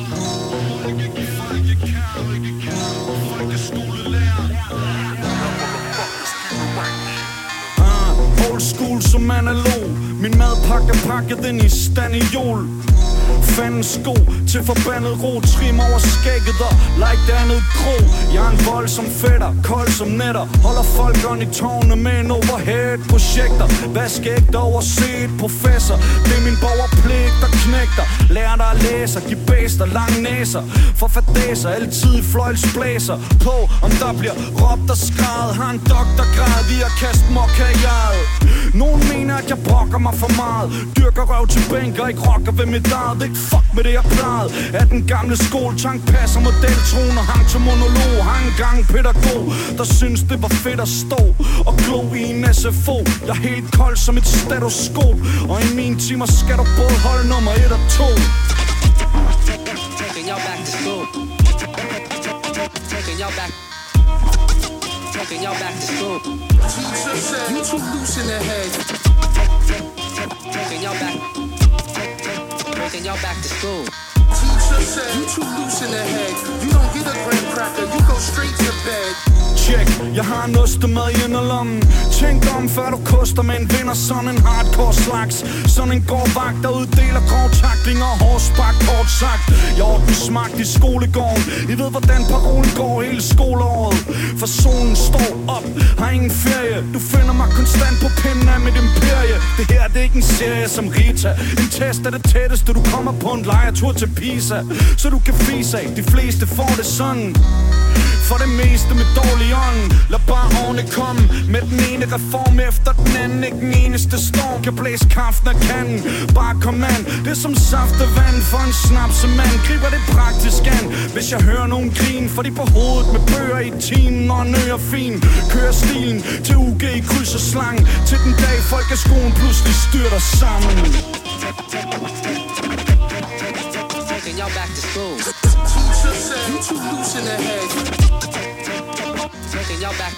Ah, old school som analog Min madpakke pakket ind i staniol Fandens sko, til forbandet ro. Trim over skægget og like det andet gro Jeg er en vold som fætter, kold som netter Holder folk on i tårne med en overhead Projekter, vask ægte over set professor. Det er min borgerpligt, der knægter. Lær dig at læse, giv bæster, lange næser. For fadæser, altid fløjlsblæser På om der bliver råbt og skræd Har en doktorgrad vi at kaste mokka i eget Nogen mener at jeg brokker mig for meget. Dyrker røv til bænker, ikke rocker ved mit eget. Ikke fuck med det jeg plejede. At den gamle skoletank passer modeltron Og hang til monolog. Har engang pædagog Der synes det var fedt at stå Og glo i en SFO Jeg er helt kold som et stetoskop Og i mine timer skal du både holde nummer 1 og 2 Taking y'all back to school. Taking y'all back. Taking y'all back to school. Teacher said you too loose in the head. Taking y'all back. Taking y'all back to school. Teacher said you too loose in the head. You don't get a graham cracker, you go straight to bed. Check, jeg har en ostemad i underlommen Tænk om, før du koster men vinder Sådan en hardcore slags. Sådan en gårdvagt, der uddeler grov takling og hårdspark Kort sagt, jeg ordner smagt i skolegården. I ved, hvordan parolen går hele skoleåret. For solen står op, har ingen ferie. Du finder mig konstant på pinden af mit imperie. Det her, det er ikke en serie som Rita. En test er det tætteste, du kommer på en lejertur til Pisa. Så du kan fise af, de fleste får det sådan for det meste med dårlig ånd. Lad bare årene komme Med den ene reform efter den anden. Ikke den eneste storm kan blæse kraften af kanden Bare kom an. Det er som saftevand for en snapsemand Griber det praktisk an. Hvis jeg hører nogen grin For de på hovedet med bøger i timen Og en ø fin. Kører stilen til UG i kryds og slang. Til den dag folkeskolen pludselig styrter sammen. Taking y'all back to school. You too loose in the head. Taking y'all back.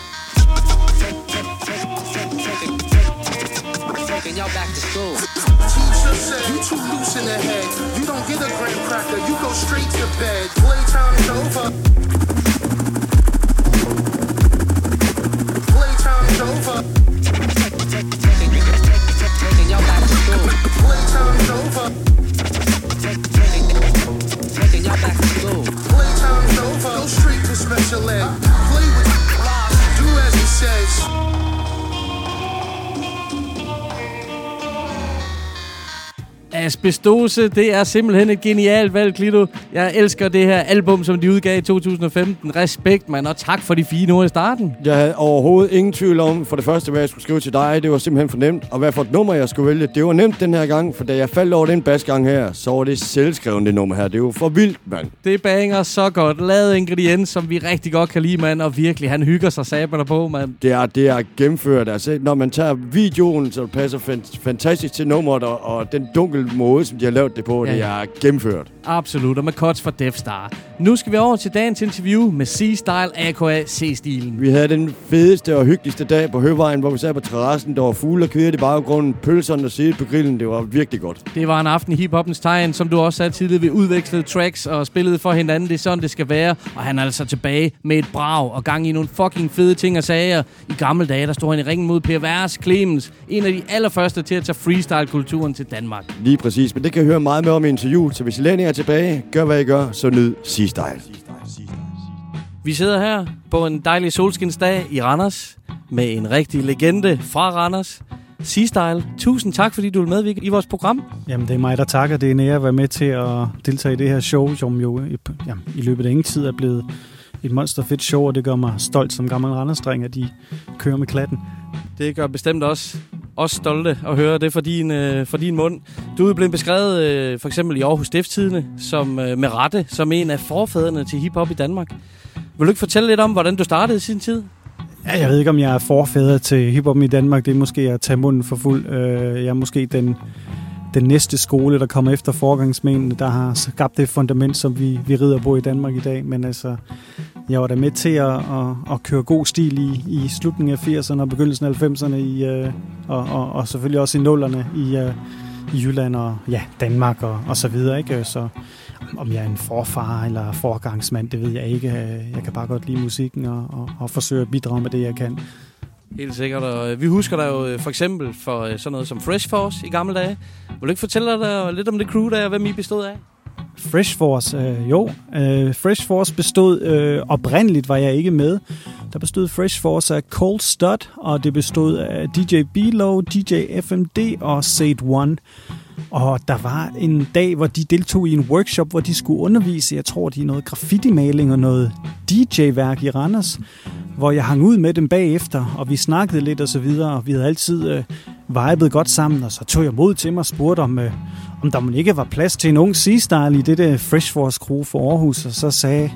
Taking y'all back to school. Teacher said you too loose in the head. You don't get a graham cracker, you go straight to bed. Playtime is over. Playtime is over. Taking y'all back to school. Playtime is over. Taking y'all back to school. Playtime is over. Go straight to special ed. Play with do as he says. Asbestose, det er simpelthen et genialt valg, Klito. Jeg elsker det her album, som de udgav i 2015. Respekt, mand, og tak for de fine ord i starten. Jeg havde overhovedet ingen tvivl om, for det første, hvad jeg skulle skrive til dig. Det var simpelthen for nemt. Og hvad for et nummer, jeg skulle vælge. Det var nemt den her gang, for da jeg faldt over den basgang her, så var det selvskrevet det nummer her. Det er jo for vildt, mand. Det banger så godt. Lavet ingrediens, som vi rigtig godt kan lide, mand. Og virkelig, han hygger sig saberne på, mand. Det er, det er gennemført. Altså, når man tager videoen, så det passer fan- fantastisk til nummeret, og, og den dunkel måde, som de har lavet det på, Ja, det ja. er gennemført. Absolut, og med cuts for Death Star. Nu skal vi over til dagens interview med C-Style aka C-stilen. Vi havde den fedeste og hyggeligste dag på Høvejen, hvor vi sad på terrassen. Der var fugle og kvæde i baggrunden, pølserne der sidde på grillen. Det var virkelig godt. Det var en aften i hiphoppens tegn, som du også sagde tidligere. Vi udvekslede tracks og spillede for hinanden. Det er sådan, det skal være. Og han er altså tilbage med et brag og gang i nogle fucking fede ting og sager. I gamle dage, der stod han i ringen mod Per Vers Clemens. En af de allerførste til at tage freestyle-kulturen til Danmark. Lige præcis, men det kan I høre meget mere om i interview. Så hvis I læner jer tilbage, gør hvad I gør, så nyd C-Style. Vi sidder her på en dejlig solskinsdag i Randers med en rigtig legende fra Randers. C-Style, tusind tak, fordi du vil med i vores program. Jamen, det er mig, der takker. Det er en ære at være med til at deltage i det her show, som jo i, jamen, i løbet af ingen tid er blevet et monsterfedt show, og det gør mig stolt som gammel randerstreng, at de kører med klatten. Det gør bestemt også også stolte at høre det fra din, øh, fra din mund. Du er blevet beskrevet øh, for eksempel i Aarhus Stiftstidende som øh, med rette som en af forfædrene til hiphop i Danmark. Vil du ikke fortælle lidt om, hvordan du startede i sin tid? Ja, jeg ved ikke, om jeg er forfader til hiphop i Danmark. Det er måske at tage munden for fuld. Øh, Jeg er måske den, den næste skole, der kommer efter forgangsmændene, der har skabt det fundament, som vi, vi rider på i Danmark i dag. Men altså, jeg var da med til at, at, at køre god stil i, i slutningen af 80'erne og begyndelsen af 90'erne, i, øh, og, og, og selvfølgelig også i nullerne i, øh, i Jylland og ja, Danmark og, og så videre. Ikke? Så om jeg er en forfar eller forgangsmand, det ved jeg ikke. Jeg kan bare godt lide musikken og, og, og forsøge at bidrage med det, jeg kan. Helt sikkert, og øh, vi husker dig jo øh, for eksempel for øh, sådan noget som Fresh Force i gamle dage. Vil du ikke fortælle dig lidt om det crew der, og hvem I bestod af? Fresh Force, øh, jo. Øh, Fresh Force bestod, øh, oprindeligt var jeg ikke med, der bestod Fresh Force af Cold Stud, og det bestod af DJ Below, DJ FMD og Sade One. Og der var en dag, hvor de deltog i en workshop, hvor de skulle undervise, jeg tror, de er noget graffiti-maling og noget DJ-værk i Randers, hvor jeg hang ud med dem bagefter, og vi snakkede lidt og så videre, og vi havde altid øh, vibet godt sammen, og så tog jeg mod til mig og spurgte, om, øh, om der ikke var plads til en ung C-style i det der Fresh Force crew for Aarhus, og så sagde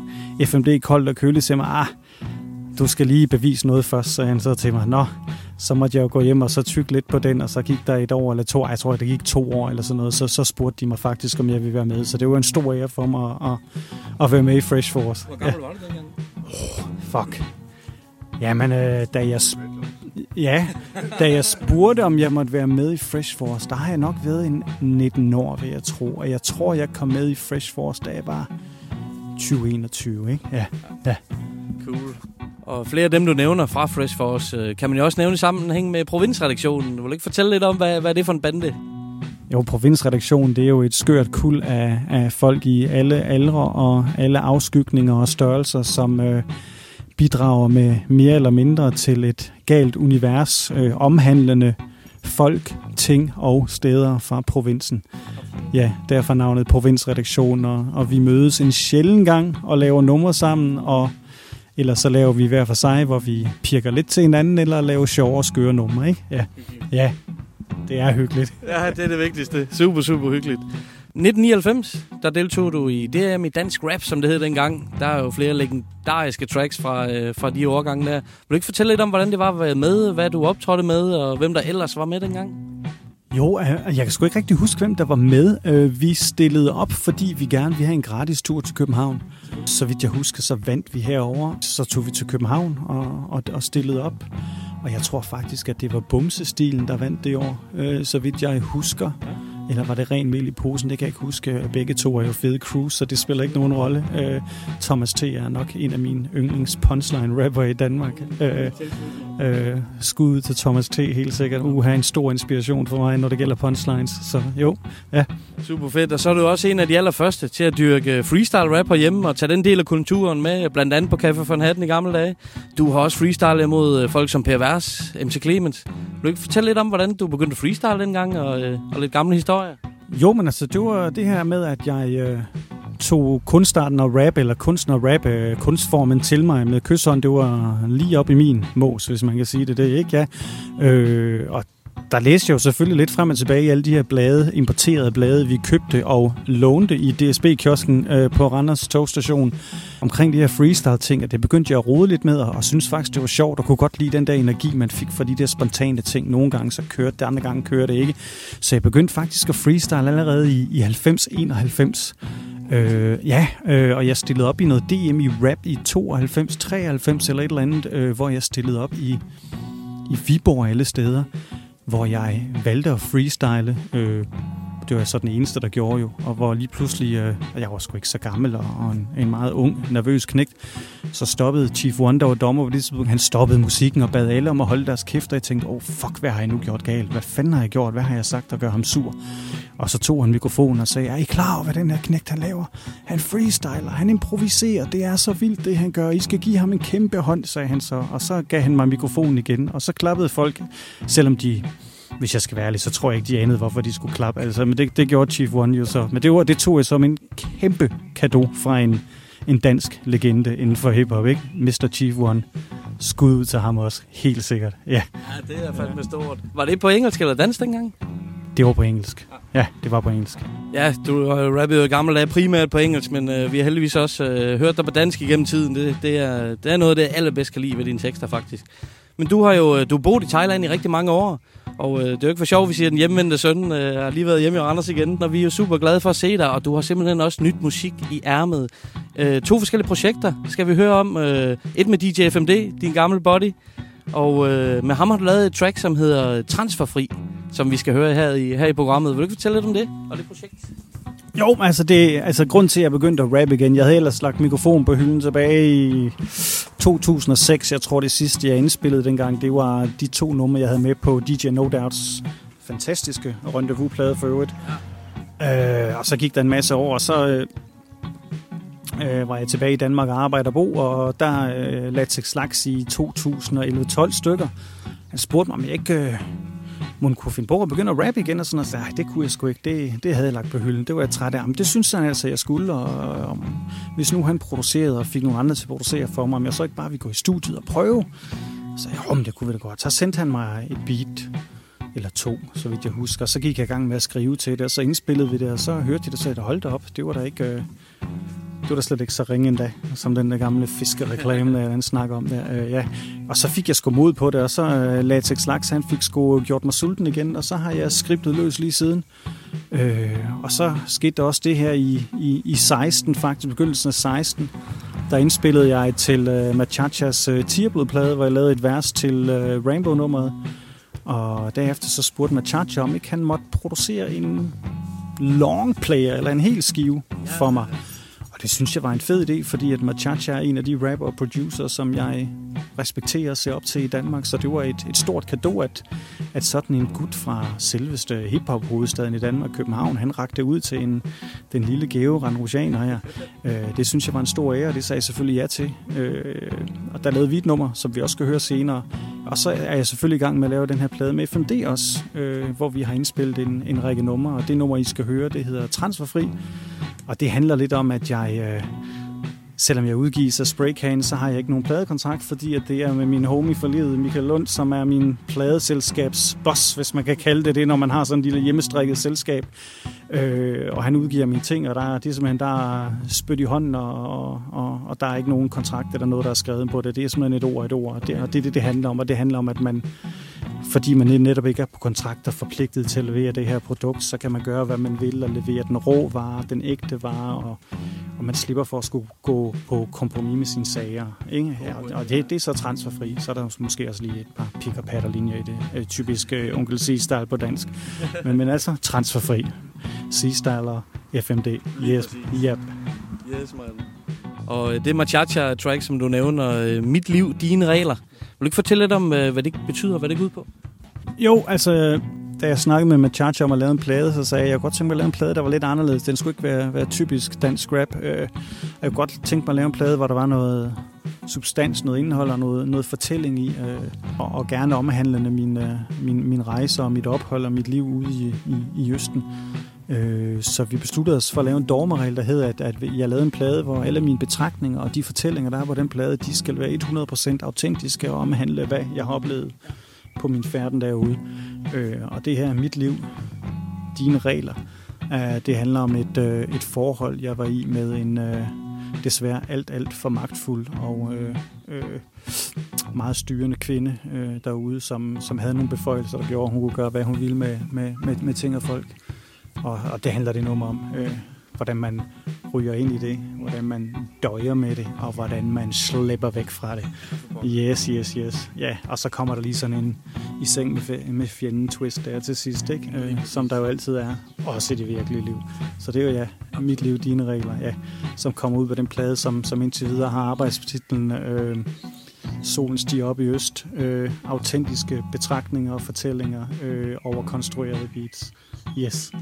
FMD koldt og køligt til mig, ah, du skal lige bevise noget først, sagde han så til mig. Nå, så måtte jeg jo gå hjem og så tykke lidt på den, og så gik der et år eller to, jeg tror, det gik to år eller sådan noget, så, så spurgte de mig faktisk, om jeg ville være med. Så det var en stor ære for mig at, at, at være med i Fresh Force. Hvor gammel ja. var du dengang? Oh, fuck. Jamen, øh, da jeg... Ja, da jeg spurgte, om jeg måtte være med i Fresh Force, der har jeg nok været en 19 år, vil jeg tro. Og jeg tror, jeg kom med i Fresh Force, da jeg var 2021, ikke? Ja, ja. Cool. Og flere af dem, du nævner fra Fresh Force, øh, kan man jo også nævne i sammenhæng med provinsredaktionen. Vil du ikke fortælle lidt om, hvad, hvad er det for en bande? Jo, provinsredaktionen, det er jo et skørt kul af, af folk i alle aldre og alle afskygninger og størrelser, som øh, bidrager med mere eller mindre til et galt univers, øh, omhandlende folk, ting og steder fra provinsen. Ja, derfor navnet Provinsredaktion, og, og vi mødes en sjælden gang og laver numre sammen, og eller så laver vi hver for sig, hvor vi pirker lidt til hinanden, eller laver sjove og skøre numre, ikke? Ja. ja, det er hyggeligt. Ja, det er det vigtigste. Super, super hyggeligt. 1999, der deltog du i DM i Dansk Rap, som det hed dengang. Der er jo flere legendariske tracks fra, øh, fra de årgange der. Vil du ikke fortælle lidt om, hvordan det var at være med, hvad du optrådte med, og hvem der ellers var med dengang? Jo, øh, jeg kan sgu ikke rigtig huske, hvem der var med. Øh, vi stillede op, fordi vi gerne ville have en gratis tur til København. Så vidt jeg husker, så vandt vi herover. Så tog vi til København og, og, og stillede op. Og jeg tror faktisk, at det var Bumsestilen, der vandt det år, øh, så vidt jeg husker. Eller var det ren mel i posen? Det kan jeg ikke huske. Begge to er jo fede crews, så det spiller ikke nogen rolle. Øh, Thomas T. er nok en af mine yndlings punchline rapper i Danmark. Øh, øh, skud til Thomas T. helt sikkert. Uh, har en stor inspiration for mig, når det gælder punchlines. Så jo, ja. Super fedt. Og så er du også en af de allerførste til at dyrke freestyle rap hjemme og tage den del af kulturen med, blandt andet på Café von Hatten i gamle dage. Du har også freestyle imod øh, folk som Per Vers, MC Clemens. Vil du ikke fortælle lidt om, hvordan du begyndte at freestyle dengang, og, øh, og lidt gamle historier? Jo, men altså, det var det her med, at jeg øh, tog kunstarten og rap, eller kunsten og rap, øh, kunstformen til mig med kysshånd. Det var lige op i min mås, hvis man kan sige det. Det ikke, ja. Øh, og der læste jeg jo selvfølgelig lidt frem og tilbage i alle de her blade, importerede blade, vi købte og lånte i DSB-kiosken øh, på Randers togstation omkring de her freestyle-ting, og det begyndte jeg at rode lidt med, og, og synes faktisk, det var sjovt, og kunne godt lide den der energi, man fik fra de der spontane ting. Nogle gange så kørte det, andre gange kørte det ikke. Så jeg begyndte faktisk at freestyle allerede i, i 90-91. Øh, ja, øh, og jeg stillede op i noget DM i rap i 92, 93 eller et eller andet, øh, hvor jeg stillede op i, i Viborg alle steder hvor jeg valgte at freestyle. Øh, det var så den eneste, der gjorde jo, og hvor lige pludselig, øh, jeg var sgu ikke så gammel, og, og en, en meget ung, nervøs knægt, så stoppede Chief Wonder og dommer på det tidspunkt, han stoppede musikken og bad alle om at holde deres kæft, og jeg tænkte, åh oh, fuck, hvad har jeg nu gjort galt? Hvad fanden har jeg gjort? Hvad har jeg sagt, der gør ham sur? Og så tog han mikrofonen og sagde, er I klar over, hvad den her knægt han laver? Han freestyler, han improviserer, det er så vildt, det han gør. I skal give ham en kæmpe hånd, sagde han så. Og så gav han mig mikrofonen igen, og så klappede folk, selvom de hvis jeg skal være ærlig, så tror jeg ikke, de anede, hvorfor de skulle klappe. Altså, men det, det gjorde Chief One jo så. Men det, var, det tog jeg som en kæmpe gave fra en, en dansk legende inden for hiphop, ikke? Mr. Chief One. Skud ud til ham også, helt sikkert. Ja. ja, det er fandme stort. Var det på engelsk eller dansk dengang? Det var på engelsk. Ja, det var på engelsk. Ja, du har rappet jo gamle dage primært på engelsk, men øh, vi har heldigvis også øh, hørt dig på dansk igennem tiden. Det, det, er, det er noget det, allerbedst kan lide ved dine tekster, faktisk. Men du har jo du har boet i Thailand i rigtig mange år, og øh, det er jo ikke for sjovt, vi siger, at den hjemvendte søn øh, har lige været hjemme i Randers igen, når vi er jo super glade for at se dig, og du har simpelthen også nyt musik i ærmet. Øh, to forskellige projekter skal vi høre om. Øh, et med DJ FMD, din gamle body, og øh, med ham har du lavet et track, som hedder Transferfri, som vi skal høre her i, her i programmet. Vil du ikke fortælle lidt om det og det projekt? Jo, altså, det, altså grund til, at jeg begyndte at rap igen, jeg havde ellers lagt mikrofon på hylden tilbage i 2006. Jeg tror, det sidste, jeg indspillede dengang, det var de to numre, jeg havde med på DJ No Doubts fantastiske rendezvous-plade for øvrigt. Øh, og så gik der en masse år, og så øh, øh, var jeg tilbage i Danmark og arbejder og bo, og der øh, Latex Slags i 2011-12 stykker. Han spurgte mig, om jeg ikke øh, må kunne finde på at begynde at rappe igen, og sådan noget. Så, "Ej, det kunne jeg sgu ikke. Det, det havde jeg lagt på hylden. Det var jeg træt af. Men det synes han altså, jeg skulle. Og, og, hvis nu han producerede og fik nogle andre til at producere for mig, om jeg så ikke bare ville gå i studiet og prøve. Så jeg, om det kunne vi da godt. Så sendte han mig et beat, eller to, så vidt jeg husker. Så gik jeg i gang med at skrive til det, og så indspillede vi det, og så hørte de det, så jeg holdt op. Det var da ikke... Øh, det var da slet ikke så ringe endda, som den der gamle fiskereklame, der han snakker om der. Øh, ja. Og så fik jeg sgu mod på det, og så øh, Latex Laks, han fik sgu gjort mig sulten igen, og så har jeg skriptet løs lige siden. Øh, og så skete der også det her i, i, i 16, faktisk, begyndelsen af 16. Der indspillede jeg til øh, Machachas øh, Tierblodplade, hvor jeg lavede et vers til øh, Rainbow-nummeret. Og derefter så spurgte Machacha, om ikke han måtte producere en long player, eller en hel skive for mig. Og det synes jeg var en fed idé, fordi at Machacha er en af de rapper og producer, som jeg respekterer og ser op til i Danmark. Så det var et, et stort kado, at, at sådan en gut fra selveste hiphop-hovedstaden i Danmark, København, han rakte ud til en, den lille Geo Ranrusianer her. Øh, det synes jeg var en stor ære, og det sagde jeg selvfølgelig ja til. Øh, og der lavede vi et nummer, som vi også skal høre senere. Og så er jeg selvfølgelig i gang med at lave den her plade med FMD også, øh, hvor vi har indspillet en, en række numre, og det nummer, I skal høre, det hedder Transferfri. Og det handler lidt om, at jeg, øh, selvom jeg udgives af Spraycan, så har jeg ikke nogen pladekontrakt, fordi at det er med min homie for livet, Michael Lund, som er min pladeselskabs boss, hvis man kan kalde det det, når man har sådan en lille hjemmestrikket selskab. Øh, og han udgiver mine ting, og der er, det er simpelthen, der er spyt i hånden, og, og, og, og der er ikke nogen kontrakt eller noget, der er skrevet på det. Det er simpelthen et ord et ord, og det, er det det, det handler om, og det handler om, at man fordi man netop ikke er på kontrakter forpligtet til at levere det her produkt, så kan man gøre, hvad man vil, og levere den rå vare, den ægte vare, og, og man slipper for at skulle gå på kompromis med sine sager. Ikke? Ja, og- det, det er så transferfri. Så er der måske også lige et par pik og patter linjer i det. Øh, typisk øh, onkel C-style på dansk. Men, men altså transferfri. C-style og FMD. Yes. Yep. Yes, man. Og øh, det Machacha-track, som du nævner, øh, Mit liv, dine regler. Vil du ikke fortælle lidt om, øh, hvad det betyder, hvad det går ud på? Jo, altså, da jeg snakkede med Machacha om at lave en plade, så sagde jeg, jeg kunne godt tænke mig at lave en plade, der var lidt anderledes. Den skulle ikke være, være typisk dansk rap. Øh, jeg kunne godt tænke mig at lave en plade, hvor der var noget substans, noget indhold og noget, noget fortælling i, øh, og, og gerne omhandlende min, øh, min, min rejse og mit ophold og mit liv ude i, i, i Østen. Øh, Så vi besluttede os for at lave en dogmeregel, der hedder, at, at jeg lavede en plade, hvor alle mine betragtninger og de fortællinger, der er på den plade, de skal være 100% autentiske og omhandle, hvad jeg har oplevet på min færden derude. Øh, og det her er mit liv, dine regler. Øh, det handler om et, øh, et forhold, jeg var i med en øh, desværre alt, alt for magtfuld og øh, øh, meget styrende kvinde øh, derude, som, som havde nogle beføjelser, der gjorde, at hun kunne gøre, hvad hun ville med, med, med, med ting og folk. Og, og det handler det nummer om. Øh, hvordan man ryger ind i det, hvordan man døjer med det, og hvordan man slipper væk fra det. Yes, yes, yes. Ja, og så kommer der lige sådan en i seng med, med fjenden twist der til sidst, ikke? Øh, som der jo altid er, også i det virkelige liv. Så det er jo ja, mit liv, dine regler, ja, som kommer ud på den plade, som, som indtil videre har arbejdstitlen øh, Solen stiger op i øst. Øh, autentiske betragtninger og fortællinger øh, over konstruerede beats. Yes.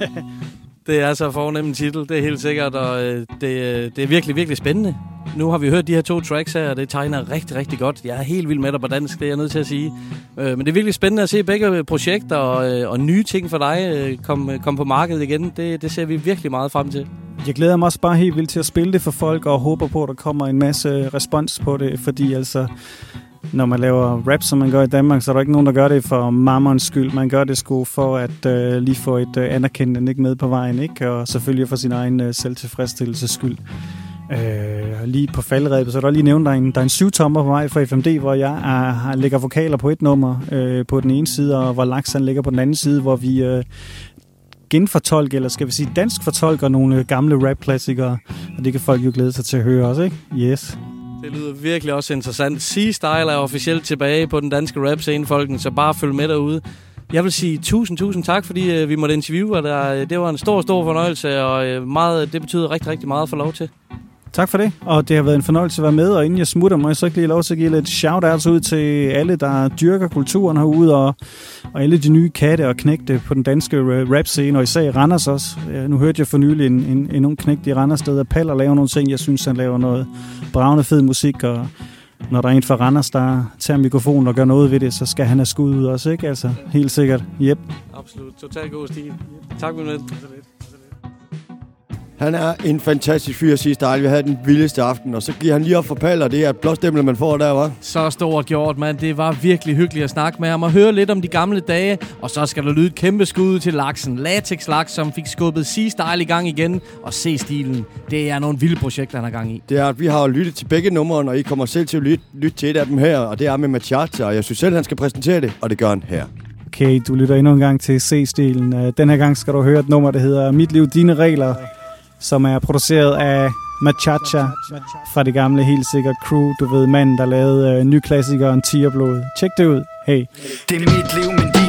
Det er så fornem en titel, det er helt sikkert, og øh, det, øh, det er virkelig, virkelig spændende. Nu har vi hørt de her to tracks her, og det tegner rigtig, rigtig godt. Jeg er helt vild med dig på dansk, det er jeg nødt til at sige. Øh, men det er virkelig spændende at se begge projekter og, øh, og nye ting for dig øh, komme øh, kom på markedet igen. Det, det ser vi virkelig meget frem til. Jeg glæder mig også bare helt vildt til at spille det for folk, og håber på, at der kommer en masse respons på det, fordi altså, når man laver rap, som man gør i Danmark, så er der ikke nogen, der gør det for mammerens skyld. Man gør det sgu for at øh, lige få et øh, anerkendende ikke med på vejen, ikke? og selvfølgelig for sin egen øh, selvtilfredsstillelses skyld. Øh, lige på faldrebet, så er der lige nævnt, der er en, der er en syvtommer på vej fra FMD, hvor jeg øh, er, lægger vokaler på et nummer øh, på den ene side, og hvor Laks ligger på den anden side, hvor vi øh, genfortolker, eller skal vi sige dansk fortolker nogle gamle rap-klassikere, og det kan folk jo glæde sig til at høre også, ikke? Yes. Det lyder virkelig også interessant. C-Style er officielt tilbage på den danske rap-scene, folken, så bare følg med derude. Jeg vil sige tusind, tusind tak, fordi øh, vi måtte interviewe dig. Det var en stor, stor fornøjelse, og øh, meget, det betyder rigtig, rigtig meget at få lov til. Tak for det, og det har været en fornøjelse at være med, og inden jeg smutter, må jeg så ikke lige lov til at give lidt shout-outs ud til alle, der dyrker kulturen herude, og, og alle de nye katte og knægte på den danske rap-scene, og især i Randers også. Nu hørte jeg for nylig en, en, en ung knægt i Randers, der hedder Pal, og laver nogle ting. Jeg synes, han laver noget bravende fed musik, og når der er en fra Randers, der tager mikrofonen og gør noget ved det, så skal han have skud ud også, ikke? Altså, helt sikkert. Yep. Absolut. Totalt god stil. Tak, min ven. Han er en fantastisk fyr sidste dejligt. Vi havde den vildeste aften, og så giver han lige op for Pal, og det er et blåstempel, man får der, var. Så stort gjort, mand. Det var virkelig hyggeligt at snakke med ham og høre lidt om de gamle dage. Og så skal der lyde et kæmpe skud til laksen. Latex Laks, som fik skubbet Sea-Style i gang igen. Og C-stilen. Det er nogle vilde projekter, han har gang i. Det er, at vi har lyttet til begge numre, og I kommer selv til at lytte, lytte til et af dem her, og det er med Machacha, og jeg synes selv, han skal præsentere det, og det gør han her. Okay, du lytter endnu en gang til C-stilen. Øh, Den her gang skal du høre et nummer, der hedder Mit Liv, Dine Regler, som er produceret af Machacha fra det gamle helt sikkert crew. Du ved, manden, der lavede øh, ny klassiker en tigerblod. Tjek det ud. Hey. Det er mit liv, men de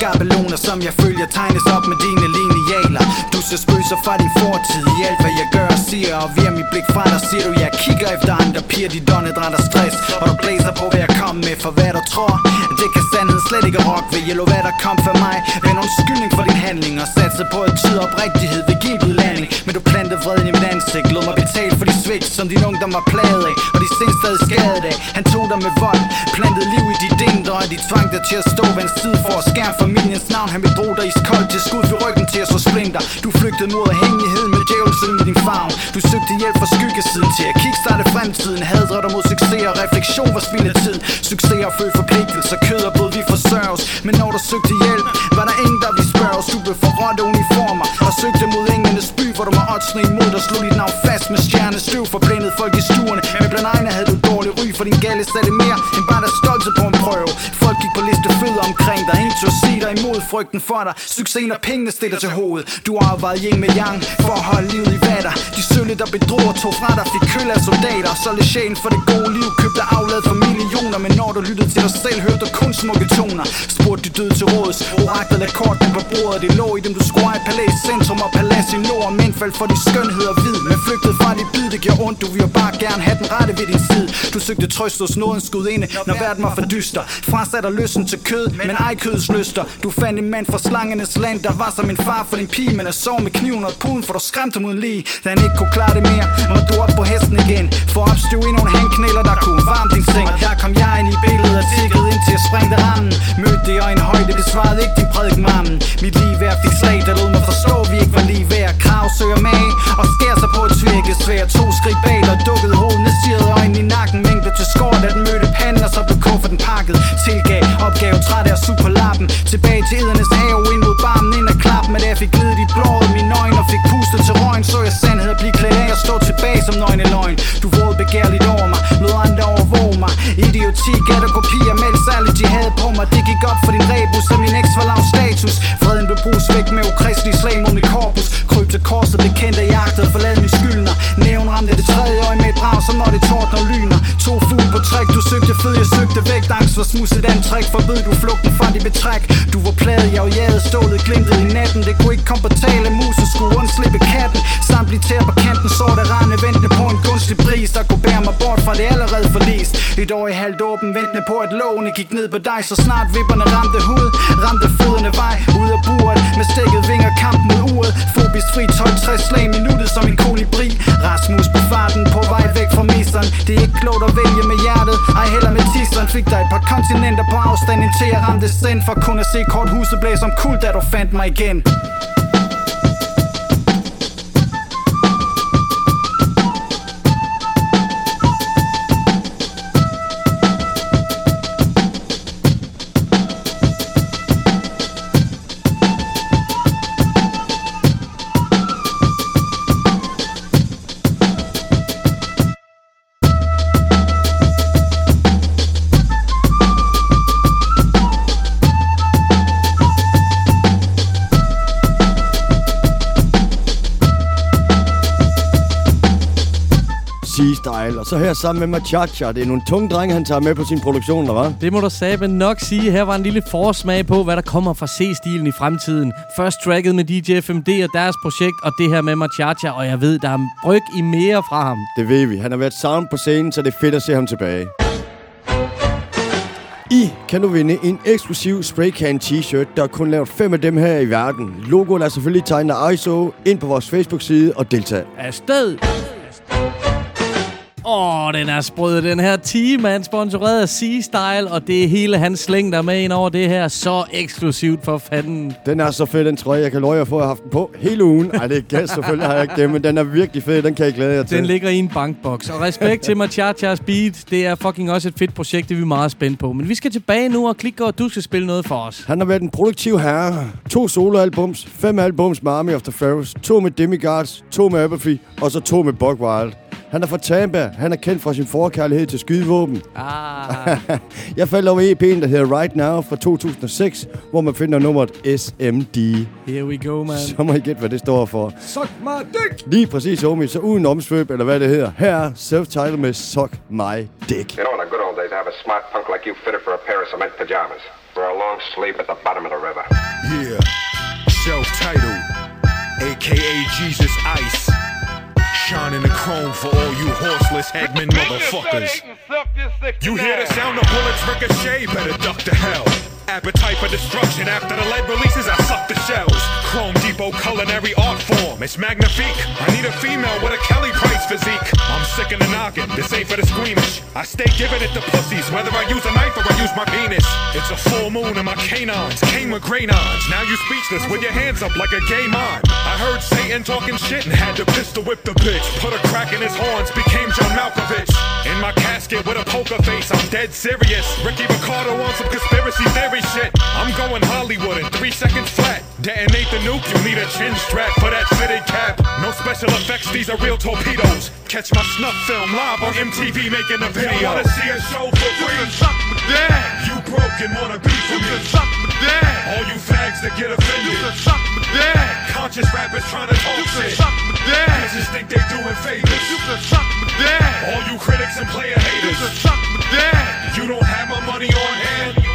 Skabeloner, som jeg følger, tegnes op med dine linealer. Du ser spøgelser fra din fortid. I alt, hvad jeg gør og siger Og via mit blik fra dig, siger du, jeg kigger efter andre piger De dåndedrætter stress, og du blæser på, hvad jeg kom med For hvad du tror, det kan sandheden slet ikke rock ved. Jeg lov, hvad der kom for mig. Men undskyldning for din handling Og satse på, at tid oprigtighed vil give en landing. Men du plantede vreden i mit ansigt. Lod mig betale for de svigt, som din ungdom var plaget af. Og de sind stadig skadet af. Han tog dig med vold, plantede liv i dit indre Og de tvang dig til at stå ved en side for at skærme familiens navn. Han bedrog dig iskoldt til skud for ryggen til at så splinter. Du flygtede mod afhængigheden med djævelsen i din favn. Du søgte hjælp fra skyggesiden til at kickstarte fremtiden. Hadre dig mod succes og refleksion var spild af tid. Succes og følge forpligtelser, kød og blod vi forsørges. Men når du søgte hjælp, var der ingen der vi spørges Du blev forrådte uniformer og søgte mod englenes by Hvor du med oddsene imod dig slog dit navn fast med stjernestøv Forblændet folk i stuerne, men blandt egne havde du dårlig ry For din gale satte mere end bare der stolte på en prøve. Folk gik på liste fødder omkring dig Ingen tør sige dig imod frygten for dig. Succesen og pengene stiller til hovedet. Du har været yin med yang for at holde livet i vatter De sølle der bedrog og tog fra dig Fik køl af soldater. Solgte sjælen for det gode liv Købte aflad for millioner. Men når du lyttede til dig selv Hørte du kun smukke toner. Spurgte de døde til råds Oraklet lagde kortene på bordet. Det lå i dem du skulle eje palæs Centrum og palads i nord. Mænd faldt for de skønheder vid. Men flygtede fra dit bid Det gjorde ondt. Du ville bare gerne have den rette ved din side. Du søgte trøst hos nåden skud inde Når verden var for dyster. Frasat dig lysten til kød Men ej kødets lyster. Du fandt en mand fra slangernes land Der var som en far for din pige Men jeg sov med kniven og puden For du skræmte mod en lige Da han ikke kunne klare det mere. Må du op på hesten igen For at i nogle handknæler Der kunne varme din seng. Og der kom jeg ind i billedet Og tikkede ind til at springe rammen Mødte det og en højde Det svarede ikke din prædik mammen Mit liv er fik slag Der lod mig forstå vi ikke var lige værd Krav søger mag Og skærer sig på et tvirkesvær To skridt bag dig dukkede hovedet Ned stirrede øjnene i nakken Mængde til skåret, at den mødte panden Og så blev kufferten pakket. Tilgav opgave træt af at suge på lappen. Til Tilbage til edernes have Ind mod barmen ind og klap Men da jeg fik glidet i blåret mine øjne Og fik pustet til røgen Så jeg sandhed at blive klædt af Og stå tilbage som nøgne løgn. Du vågede begærligt over mig Lod andre overvåge mig. Idioti, gat og kopier Meldte særligt de havde på mig. Det gik op for din rebus Og min eks var lav status. Freden blev brugt væk med ukristelig slag mod mit korpus. Kryb til korset, bekendte jagtet Forlad min skyldner. Nævn ramte det tredje øje med et brag Som når det tårt og lyner. To fugle på træk, du søgte fed, jeg søgte væk Angst var smusset antræk, forbød du flugten fra dit betræk. Du var pladet, jeg var jaget, stålet, glimtet i natten. Det kunne ikke komme på tale, musen skulle undslippe katten. Samt blive tæt på kanten, så der rende Ventende på en gunstig pris, der kunne bære mig bort fra det allerede forlist. Et år i halvt åben, ventende på at låne gik ned på dig. Så snart vipperne ramte hud, ramte fødderne vej. Ud af buret, med stikket vinger, kamp mod uret. Fobisk fri, 12-60 slag minuttet som en kolibri. Rasmus på farten, på vej væk fra misteren Det er ikke klogt at vælge med hjertet, ej heller med tisteren Fik dig et par kontinenter på afstand indtil jeg ramte send For kun at se korthuset blæse om kul, da du fandt mig igen. C-Style, og så her sammen med Machacha. Det er nogle tunge drenge, han tager med på sin produktion, eller hvad? Det må du sabe nok sige. Her var en lille forsmag på, hvad der kommer fra C-stilen i fremtiden. Først tracket med DJ FMD og deres projekt, og det her med Machacha, og jeg ved, der er bryg i mere fra ham. Det ved vi. Han har været sound på scenen, så det er fedt at se ham tilbage. I kan nu vinde en eksklusiv Spraycan t-shirt. Der er kun lavet fem af dem her i verden. Logoet er selvfølgelig tegnet af ISO. Ind på vores Facebook-side og deltag. Afsted! Åh, oh, den er sprød, den her team sponsoreret af C-Style, og det er hele hans slæng, der er med ind over det her. Så eksklusivt for fanden. Den er så fed, den trøje. Jeg kan love jer for, at jeg har haft den på hele ugen. Ej, det er gas, selvfølgelig har jeg ikke det, men den er virkelig fed. Den kan jeg glæde jer til. Den ligger i en bankboks. Og respekt til Machachas Beat. Det er fucking også et fedt projekt, det er vi meget spændt på. Men vi skal tilbage nu, og klikke, og du skal spille noget for os. Han har været en produktiv herre. To soloalbums, fem albums med Army of the Pharaohs, to med Demigods, to med Apathy, og så to med Buck Wild. Han er fra Tampa. Han er kendt for sin forkærlighed til skydevåben. Ah. jeg faldt over EP'en, der hedder Right Now fra 2006, hvor man finder nummeret SMD. Here we go, man. Så må I gætte, hvad det står for. Suck my dick! Lige præcis, homie. Så uden omsvøb, eller hvad det hedder. Her er self-title med Suck My Dick. You know, in the good old days, I have a smart punk like you fitted for a pair of cement pajamas. For a long sleep at the bottom of the river. Yeah, self-titled, aka Jesus Ice. Shining the chrome for all you horseless headmen motherfuckers. You hear the sound of bullets ricochet, better duck to hell. Appetite for destruction after the lead releases, I suck the shells. Chrome Depot culinary art form, it's magnifique. I need a female with a Kelly Price physique. I'm sick of the knocking, this ain't for the squeamish. I stay giving it to pussies, whether I use a knife or I use my penis. It's a full moon and my canines came with granons. Now you speechless with your hands up like a gay mime. I heard Satan talking shit and had to pistol whip the bitch. Put a crack in his horns, became John Malkovich. In my casket with a poker face, I'm dead serious. Ricky Ricardo on some conspiracy theory shit. I'm going Hollywood in three seconds flat. Detonate the nuke, you need a chin strap for that fitted cap. No special effects, these are real torpedoes. Catch my snuff film live on MTV making a video. Wanna see a show for free? Suck my dick. You broken, wanna be for me? Suck my dick. All you fags that get offended. You suck my dick. Conscious rappers trying to talk shit. Suck my dick. Bitches think they doing favors. You can suck my dick. All you critics and player haters. You can suck my dick. You don't have my money on hand.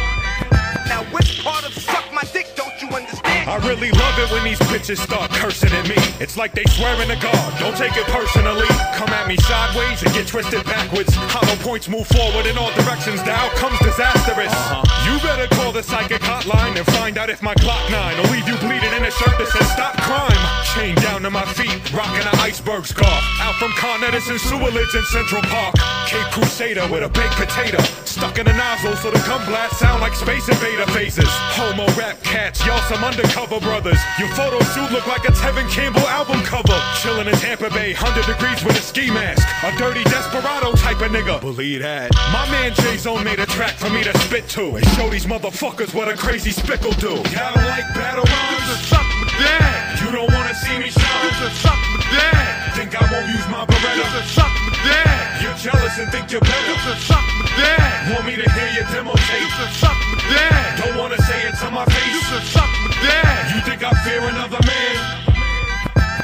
Now which part of suck my dick don't you understand? I really love it when these bitches start cursing at me. It's like they swearing to God. Don't take it personally. Come at me sideways and get twisted backwards. Hollow points move forward in all directions. The outcome's disastrous. Uh-huh. You better call the psychic hotline and find out if my Glock 9 will leave you bleeding in a shirt that says stop crime. Chain down to my feet, rocking an iceberg scarf. Out from Con Edison sewer lids in Central Park. Cape Crusader with a baked potato. Stuck in a nozzle so the gun blast sound like Space Invader phases. Homo rap cats, y'all some undercover brothers. Your photo shoot look like a Tevin Campbell album cover. Chillin' in Tampa Bay, 100 degrees with a ski mask. A dirty desperado type of nigga. Believe that. My man J Zone made a track for me to spit to and show these motherfuckers what a crazy spick'll do. Y'all don't like battle rhymes? You suck my dick. You don't wanna see me shine? You suck my dick. Think I won't use my Beretta? You suck my dick. You're jealous and think you're better? You suck my dick. Want me to hear your demo tape? You suck my dick. Don't wanna say it to my face? You suck my. You think I fear another man?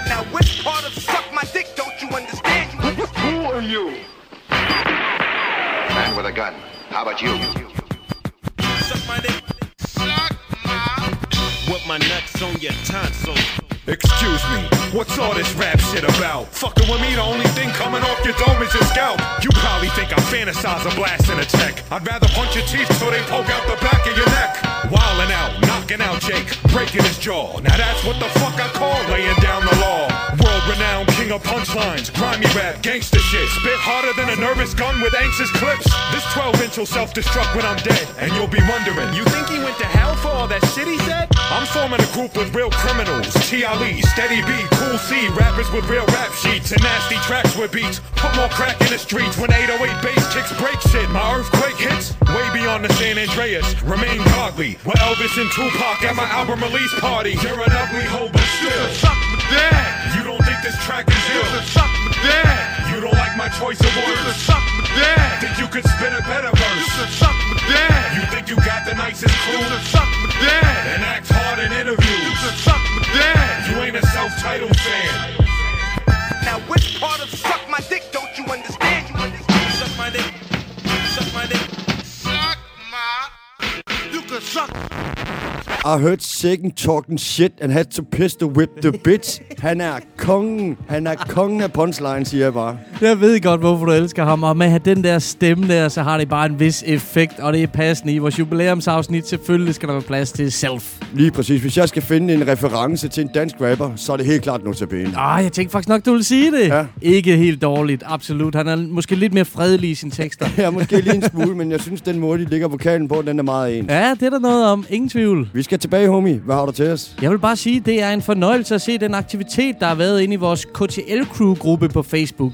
Now which part of suck my dick don't you understand? you Who are you? Man with a gun. How about you? Suck my dick. Suck my With my nuts on your tonsils. Excuse me, what's all this rap shit about? Fucking with me, the only thing coming off your dome is your scalp. You probably think I fantasize a blast in a check. I'd rather punch your teeth till they poke out the back of your neck. Wildin' out, knocking out Jake, breaking his jaw. Now that's what the fuck I call laying down the law. World renowned king of punchlines, grimy rap, gangster shit. Spit harder than a nervous gun with anxious clips. This 12 inch will self destruct when I'm dead. And you'll be wondering, you think he went to hell for all that shit he said? I'm forming a group with real criminals. T.I.L.E., Steady B, Cool C, rappers with real rap sheets and nasty tracks with beats. Put more crack in the streets when 808 bass kicks break shit. My earthquake hits way beyond the San Andreas. Remain godly. With Elvis and Tupac at my album release party. You're an ugly hoe, but still. Suck my dad. You don't think this track is ill. Suck my dad. You don't like my choice of words. Suck my dad. Think you could spit a better verse. Suck my dad. You think you got the nicest crew. Suck my dad. And act hard in interviews. You Suck my dad. You ain't a self-titled fan. Now which part of suck my dick don't you understand? You understand? Suck my dick. Suck my dick. Suck my. You can suck. I heard second talking shit and had to pistol whip the bitch. Han er kongen. Han er kongen af punchline, siger jeg bare. Jeg ved godt, hvorfor du elsker ham. Og med at have den der stemme der, så har det bare en vis effekt. Og det er passende i vores jubilæumsafsnit. Selvfølgelig skal der være plads til self. Lige præcis. Hvis jeg skal finde en reference til en dansk rapper, så er det helt klart Notabene. Ah, jeg tænkte faktisk nok, du ville sige det. Ja. Ikke helt dårligt, absolut. Han er måske lidt mere fredelig i sine tekster. ja, måske lige en smule, men jeg synes, den måde, de ligger vokalen på, den er meget ens. Ja, det er der noget om. Ingen tvivl. Vi skal tilbage, homie. Hvad har du til os? Jeg vil bare sige, det er en fornøjelse at se den aktivitet, der har været inde i vores KTL-crew-gruppe på Facebook.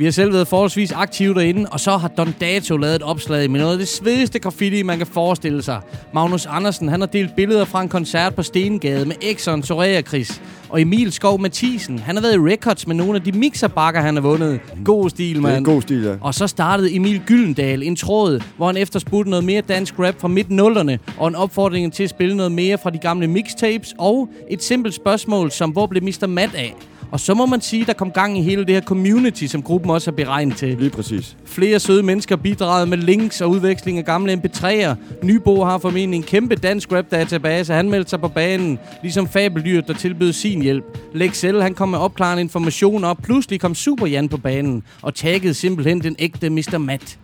Vi har selv været forholdsvis aktive derinde, og så har Don Dato lavet et opslag med noget af det svedigste graffiti, man kan forestille sig. Magnus Andersen han har delt billeder fra en koncert på Stengade med Exxon Soraya Chris. Og Emil Skov Mathisen, han har været i records med nogle af de mixerbakker, han har vundet. God stil, mand. God stil, ja. Og så startede Emil Gyldendal en tråd, hvor han efterspurgte noget mere dansk rap fra midt nullerne, og en opfordring til at spille noget mere fra de gamle mixtapes, og et simpelt spørgsmål som, hvor blev Mr. Matt af? Og så må man sige, der kom gang i hele det her community, som gruppen også er beregnet til. Lige præcis. Flere søde mennesker bidraget med links og udveksling af gamle MP3'er. Nybo har formentlig en kæmpe dansk rap-database. Han meldte sig på banen, ligesom Fabeldyr, der tilbød sin hjælp. Lexel, han kom med opklarende information, og pludselig kom Super Jan på banen og taggede simpelthen den ægte Mr. Matt.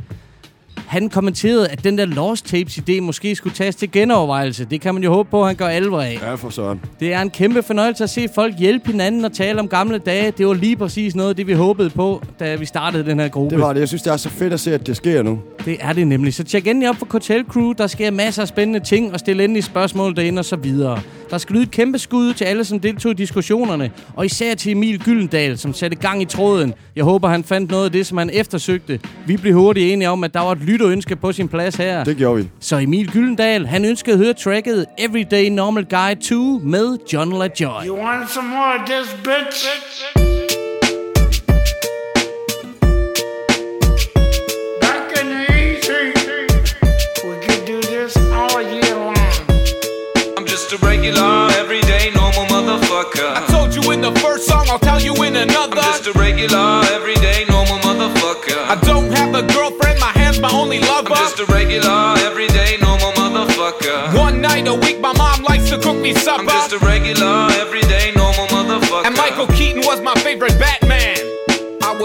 Han kommenterede, at den der Lost Tapes idé måske skulle tages til genovervejelse. Det kan man jo håbe på, at han gør alvor af. Ja, for sådan. Det er en kæmpe fornøjelse at se folk hjælpe hinanden og tale om gamle dage. Det var lige præcis noget af det, vi håbede på, da vi startede den her gruppe. Det var det. Jeg synes, det er så fedt at se, at det sker nu. Det er det nemlig. Så tjek endelig op for Hotel Crew. Der sker masser af spændende ting, og stil endelig spørgsmål derinde og så videre. Der skal lyde et kæmpe skud til alle, som deltog i diskussionerne. Og især til Emil Gyldendal, som satte gang i tråden. Jeg håber, han fandt noget af det, som han eftersøgte. Vi blev hurtigt enige om, at der var et lytterønske på sin plads her. Det gjorde vi. Så Emil Gyldendal, han ønskede at høre tracket Everyday Normal Guy 2 med John LaJoy. You want some more of this, bitch? Back just a regular, everyday, normal motherfucker. I told you in the first song, I'll tell you in another. I'm just a regular, everyday, normal motherfucker. I don't have a girlfriend, my hand's my only lover. I'm just a regular, everyday, normal motherfucker. One night a week, my mom likes to cook me supper. I'm just a regular, everyday, normal motherfucker. And Michael Keaton was my favorite Batman.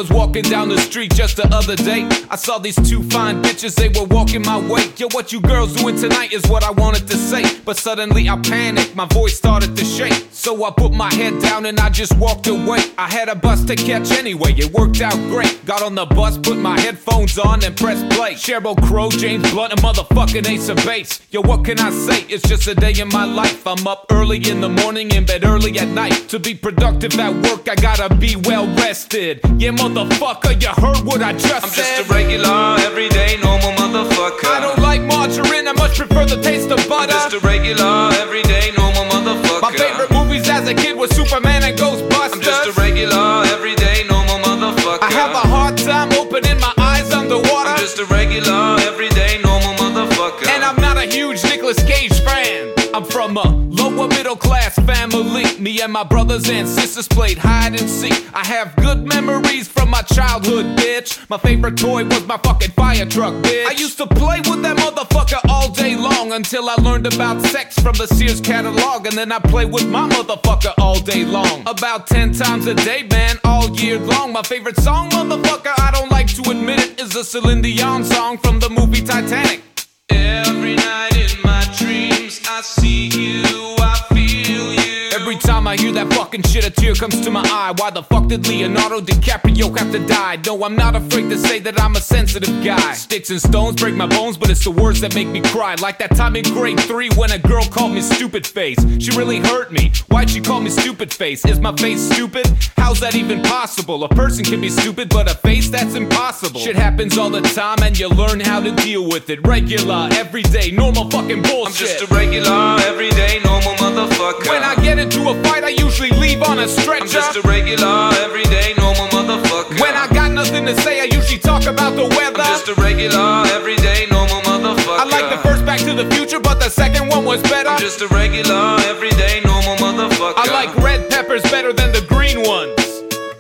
Was walking down the street just the other day. I saw these two fine bitches, they were walking my way. Yo, what you girls doing tonight is what I wanted to say. But suddenly I panicked, my voice started to shake. So I put my head down and I just walked away. I had a bus to catch anyway, it worked out great. Got on the bus, put my headphones on and pressed play. Cheryl Crow, James Blunt, a motherfucking ace of base. Yo, what can I say? It's just a day in my life. I'm up early in the morning, in bed early at night. To be productive at work, I gotta be well rested. Yeah, motherfucker, you heard what I just I'm said. just a regular, everyday, normal motherfucker. I don't like margarine, I much prefer the taste of butter. I'm just a regular, everyday, normal motherfucker. My favorite movies as a kid was Superman and Ghostbusters. I'm just a regular, everyday, normal motherfucker. I have a hard time opening my eyes underwater. I'm just a regular, everyday, normal motherfucker. And I'm not a huge Nicolas Cage fan. I'm from a lower middle class family. And my brothers and sisters played hide and seek. I have good memories from my childhood, bitch. My favorite toy was my fucking fire truck, bitch. I used to play with that motherfucker all day long until I learned about sex from the Sears catalog. And then I play with my motherfucker all day long. About 10 times a day, man, all year long. My favorite song, motherfucker, I don't like to admit it, is a Celine Dion song from the movie Titanic. Every night in my dreams, I see you, I feel you. Every time I hear that fucking shit, a tear comes to my eye. Why the fuck did Leonardo DiCaprio have to die? No, I'm not afraid to say that I'm a sensitive guy. Sticks and stones break my bones, but it's the words that make me cry. Like that time in grade three when a girl called me stupid face. She really hurt me. Why'd she call me stupid face? Is my face stupid? How's that even possible? A person can be stupid, but a face that's impossible. Shit happens all the time, and you learn how to deal with it. Regular, everyday, normal fucking bullshit. I'm just a regular, everyday, normal motherfucker. When I get into a fight, I usually leave on a stretcher. I'm just a regular, everyday, normal motherfucker. When I got nothing to say, I usually talk about the weather. I'm just a regular, everyday, normal motherfucker. I like the first Back to the Future, but the second one was better. I'm just a regular, everyday, normal motherfucker. I like red peppers better than the green ones.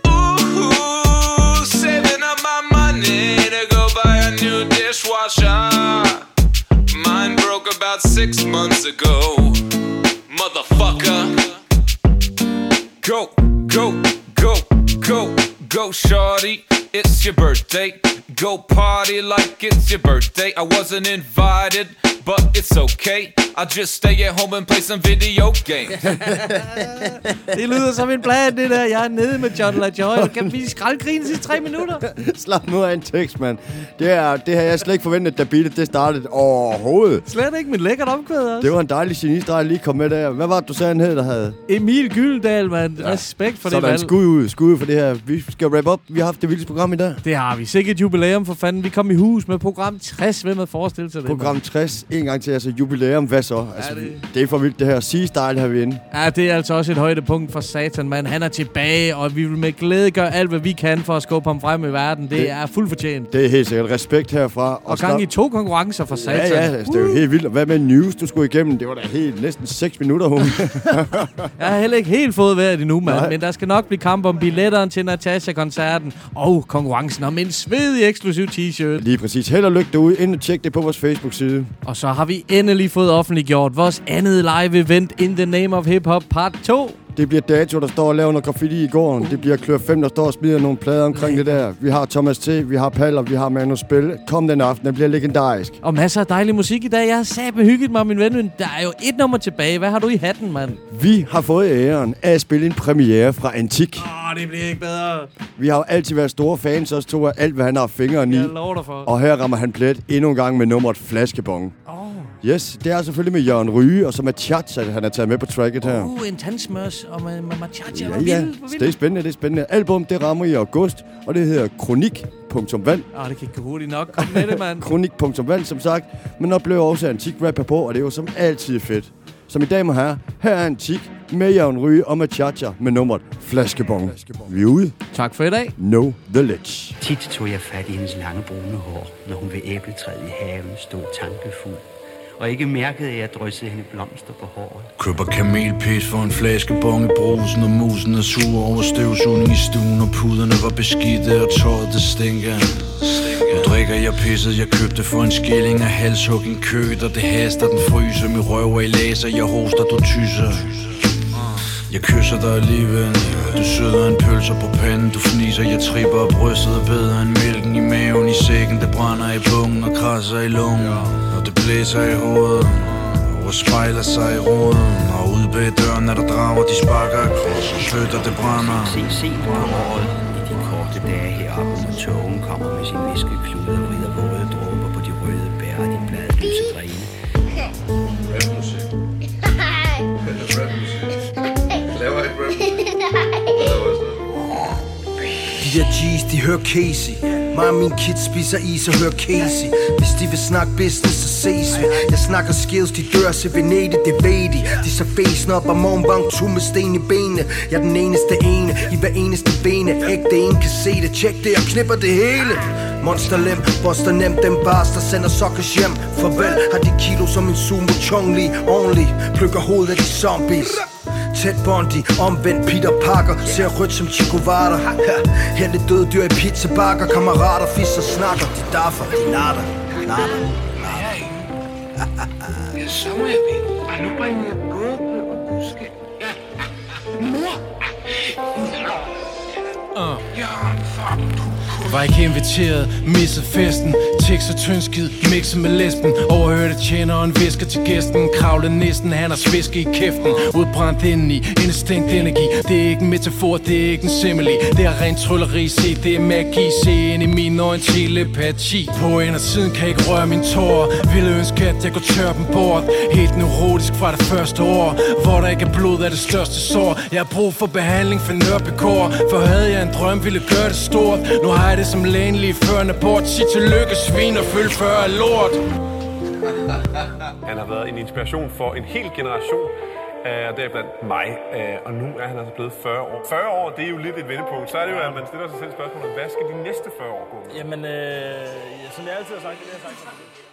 Ooh, saving up my money to go buy a new dishwasher. Mine broke about about six months ago. Motherfucker. Go, go, go, go, go, shorty. It's your birthday. Go party like it's your birthday. I wasn't invited, but it's okay. I'll just stay at home and play some video games. Det lyder som en plan, det der. Jeg er nede med John LaJoy. Kan vi skraldgrine de sidste tre minutter? Slap nu af en tekst, mand. Det, er, det har jeg slet ikke forventet, da beatet det startede overhovedet. Slet ikke mit lækkert omkvæd også. Det var en dejlig genistreg lige kom med der. Hvad var det, du sagde, han hed, der havde? Emil Gyldendal, mand. Respekt for det Sådan, valg. skud ud, skud ud for det her. Vi skal wrap up. Vi har haft det vildeste program i dag. Det har vi. Sikkert jubilæum for fanden. Vi kom i hus med program 60. Hvem havde forestillet sig det? Program 60, en gang til, altså jubilæum. Hvad så? Altså, det- det... det er for vildt, det her. Sige style her vi inde. Ja, det er altså også et højdepunkt for satan, mand. Han er tilbage, og vi vil med glæde gøre alt, hvad vi kan for at skubbe ham frem i verden. Det, det er fuldt fortjent. Det er helt sikkert. Respekt herfra. Og gang i to konkurrencer for satan. Ja, ja, altså, det er jo helt vildt. Og Hvad med news, du skulle igennem? Det var da helt næsten 6 minutter, hun. Jeg har heller ikke helt fået vejret endnu, mand. Nej. Men der skal nok blive kamp om billetterne til Natasha-koncerten. Og konkurrencen om en svedig eksklusiv t-shirt. Lige præcis. Held og lykke derude. Ind og tjek det på vores Facebook-side. Og så har vi endelig fået offentliggjort vores andet live event In the Name of Hip Hop Part 2. Det bliver Dato, der står og laver noget graffiti i gården. Det bliver Klør 5, der står og smider nogle plader omkring det der. Vi har Thomas T, vi har Paller, vi har Manu Spil. Kom den aften, den bliver legendarisk. Og masser af dejlig musik i dag. Jeg har sat hygget mig, min ven. Der er jo et nummer tilbage. Hvad har du i hatten, mand? Vi har fået æren af at spille en premiere fra Antik. Åh, det bliver ikke bedre. Vi har jo altid været store fans, også to af alt, hvad han har fingeren i. Jeg lover dig for. Og her rammer han plet endnu en gang med nummeret Flaskebong. Åh. Yes, det er selvfølgelig med Jørgen Ryge, og så med Chacha, han er taget med på tracket her. Uh, en tandsmørs og med, med machacha. Ja, ja, det er spændende, det er spændende. Album, det rammer i august, og det hedder Kronik.vand. Åh, det kan ikke gå hurtigt nok. Kom med det, mand. Kronik.vand, som sagt. Men der blev også antik rapper på, og det er jo som altid fedt. Som i dag må her, her er Antik med Jørgen Ryge og med Chacha med nummeret Flaskebong. Vi er ude. Tak for i dag. Know the ledge. Tit tog jeg fat i hendes lange brune hår, når hun ved æbletræet i haven stod tankefuld. Og ikke mærkede, at jeg dryssede hende blomster på håret. Køber kamelpis for en flaske bong i brusen Og musen er sur over støvsugning i stuen Og puderne var beskidte og tøjet det stinker Nu drikker jeg pisset, jeg købte for en skilling af halshug en kød Og det haster, den fryser, min røv er i laser Jeg hoster, du tyser jeg kysser dig alligevel Du søder en pølser på panden. Du fniser, jeg tripper brystet er bedre end mælken i maven I sækken, det brænder i pungen og krasser i lungen. Og det blæser i hovedet Og spejler sig i roden Og ude bag døren er der drager, de sparker kross Og fødder, det brænder. Se, se på året i de korte dage heroppe, når togen kommer med sin viskeklud og vrider våde dråber De der G's, de hører Casey Mig og min kids spiser is og hører Casey Hvis de vil snakke business, så ses vi. Jeg snakker skills, de dør til Venedig, det ved de. De så fæsen op og morgenbank, to med sten i benene. Jeg er den eneste ene, i hver eneste bene. Ægte en kan se det, tjek det, jeg knipper det hele. Monsterlem, boster nemt, dem bars, der sender sokkers hjem. Farvel, har de kilo som en sumo chongli Only, plukker hovedet af de zombies. Ted Bundy, omvendt Peter Parker. Ser rødt som Chico Vada Her lidt døde dyr i pizzabakker. Kammerater, fisser, snakker. De daffer, de natter, natter, natter. Så må jeg. Ej, nu bringer jeg både og buske. Mor! Uh. Var ikke inviteret, misset festen. Tjek så tyndskid, mixet med lesben. Overhørte tjeneren, visker til gæsten. Kravle næsten, han har sviske i kæften. Udbrændt indeni, instinkt energi. Det er ikke en metafor, det er ikke en simile. Det er rent trylleri, se det er magi. Se ind i mine øjne, telepati. På en af siden kan jeg ikke røre min tårer Ville ønske, at jeg kunne tørre dem bort. Helt neurotisk fra det første år. Hvor der ikke er blod, er det største sår. Jeg har brug for behandling for nørbekår. For havde jeg en drøm, ville gøre det stort. Nu har jeg det som lægen lige før en abort Sig tillykke, svin og følg før af lort Han har været en inspiration for en hel generation, øh, og deriblandt mig. øh, Og nu er han altså blevet 40 år. 40 år, det er jo lidt et vendepunkt. Så er det jo, at man stiller sig selv spørgsmålet, hvad skal de næste 40 år gå med? Jamen, øh, som jeg altid har sagt, det har jeg sagt.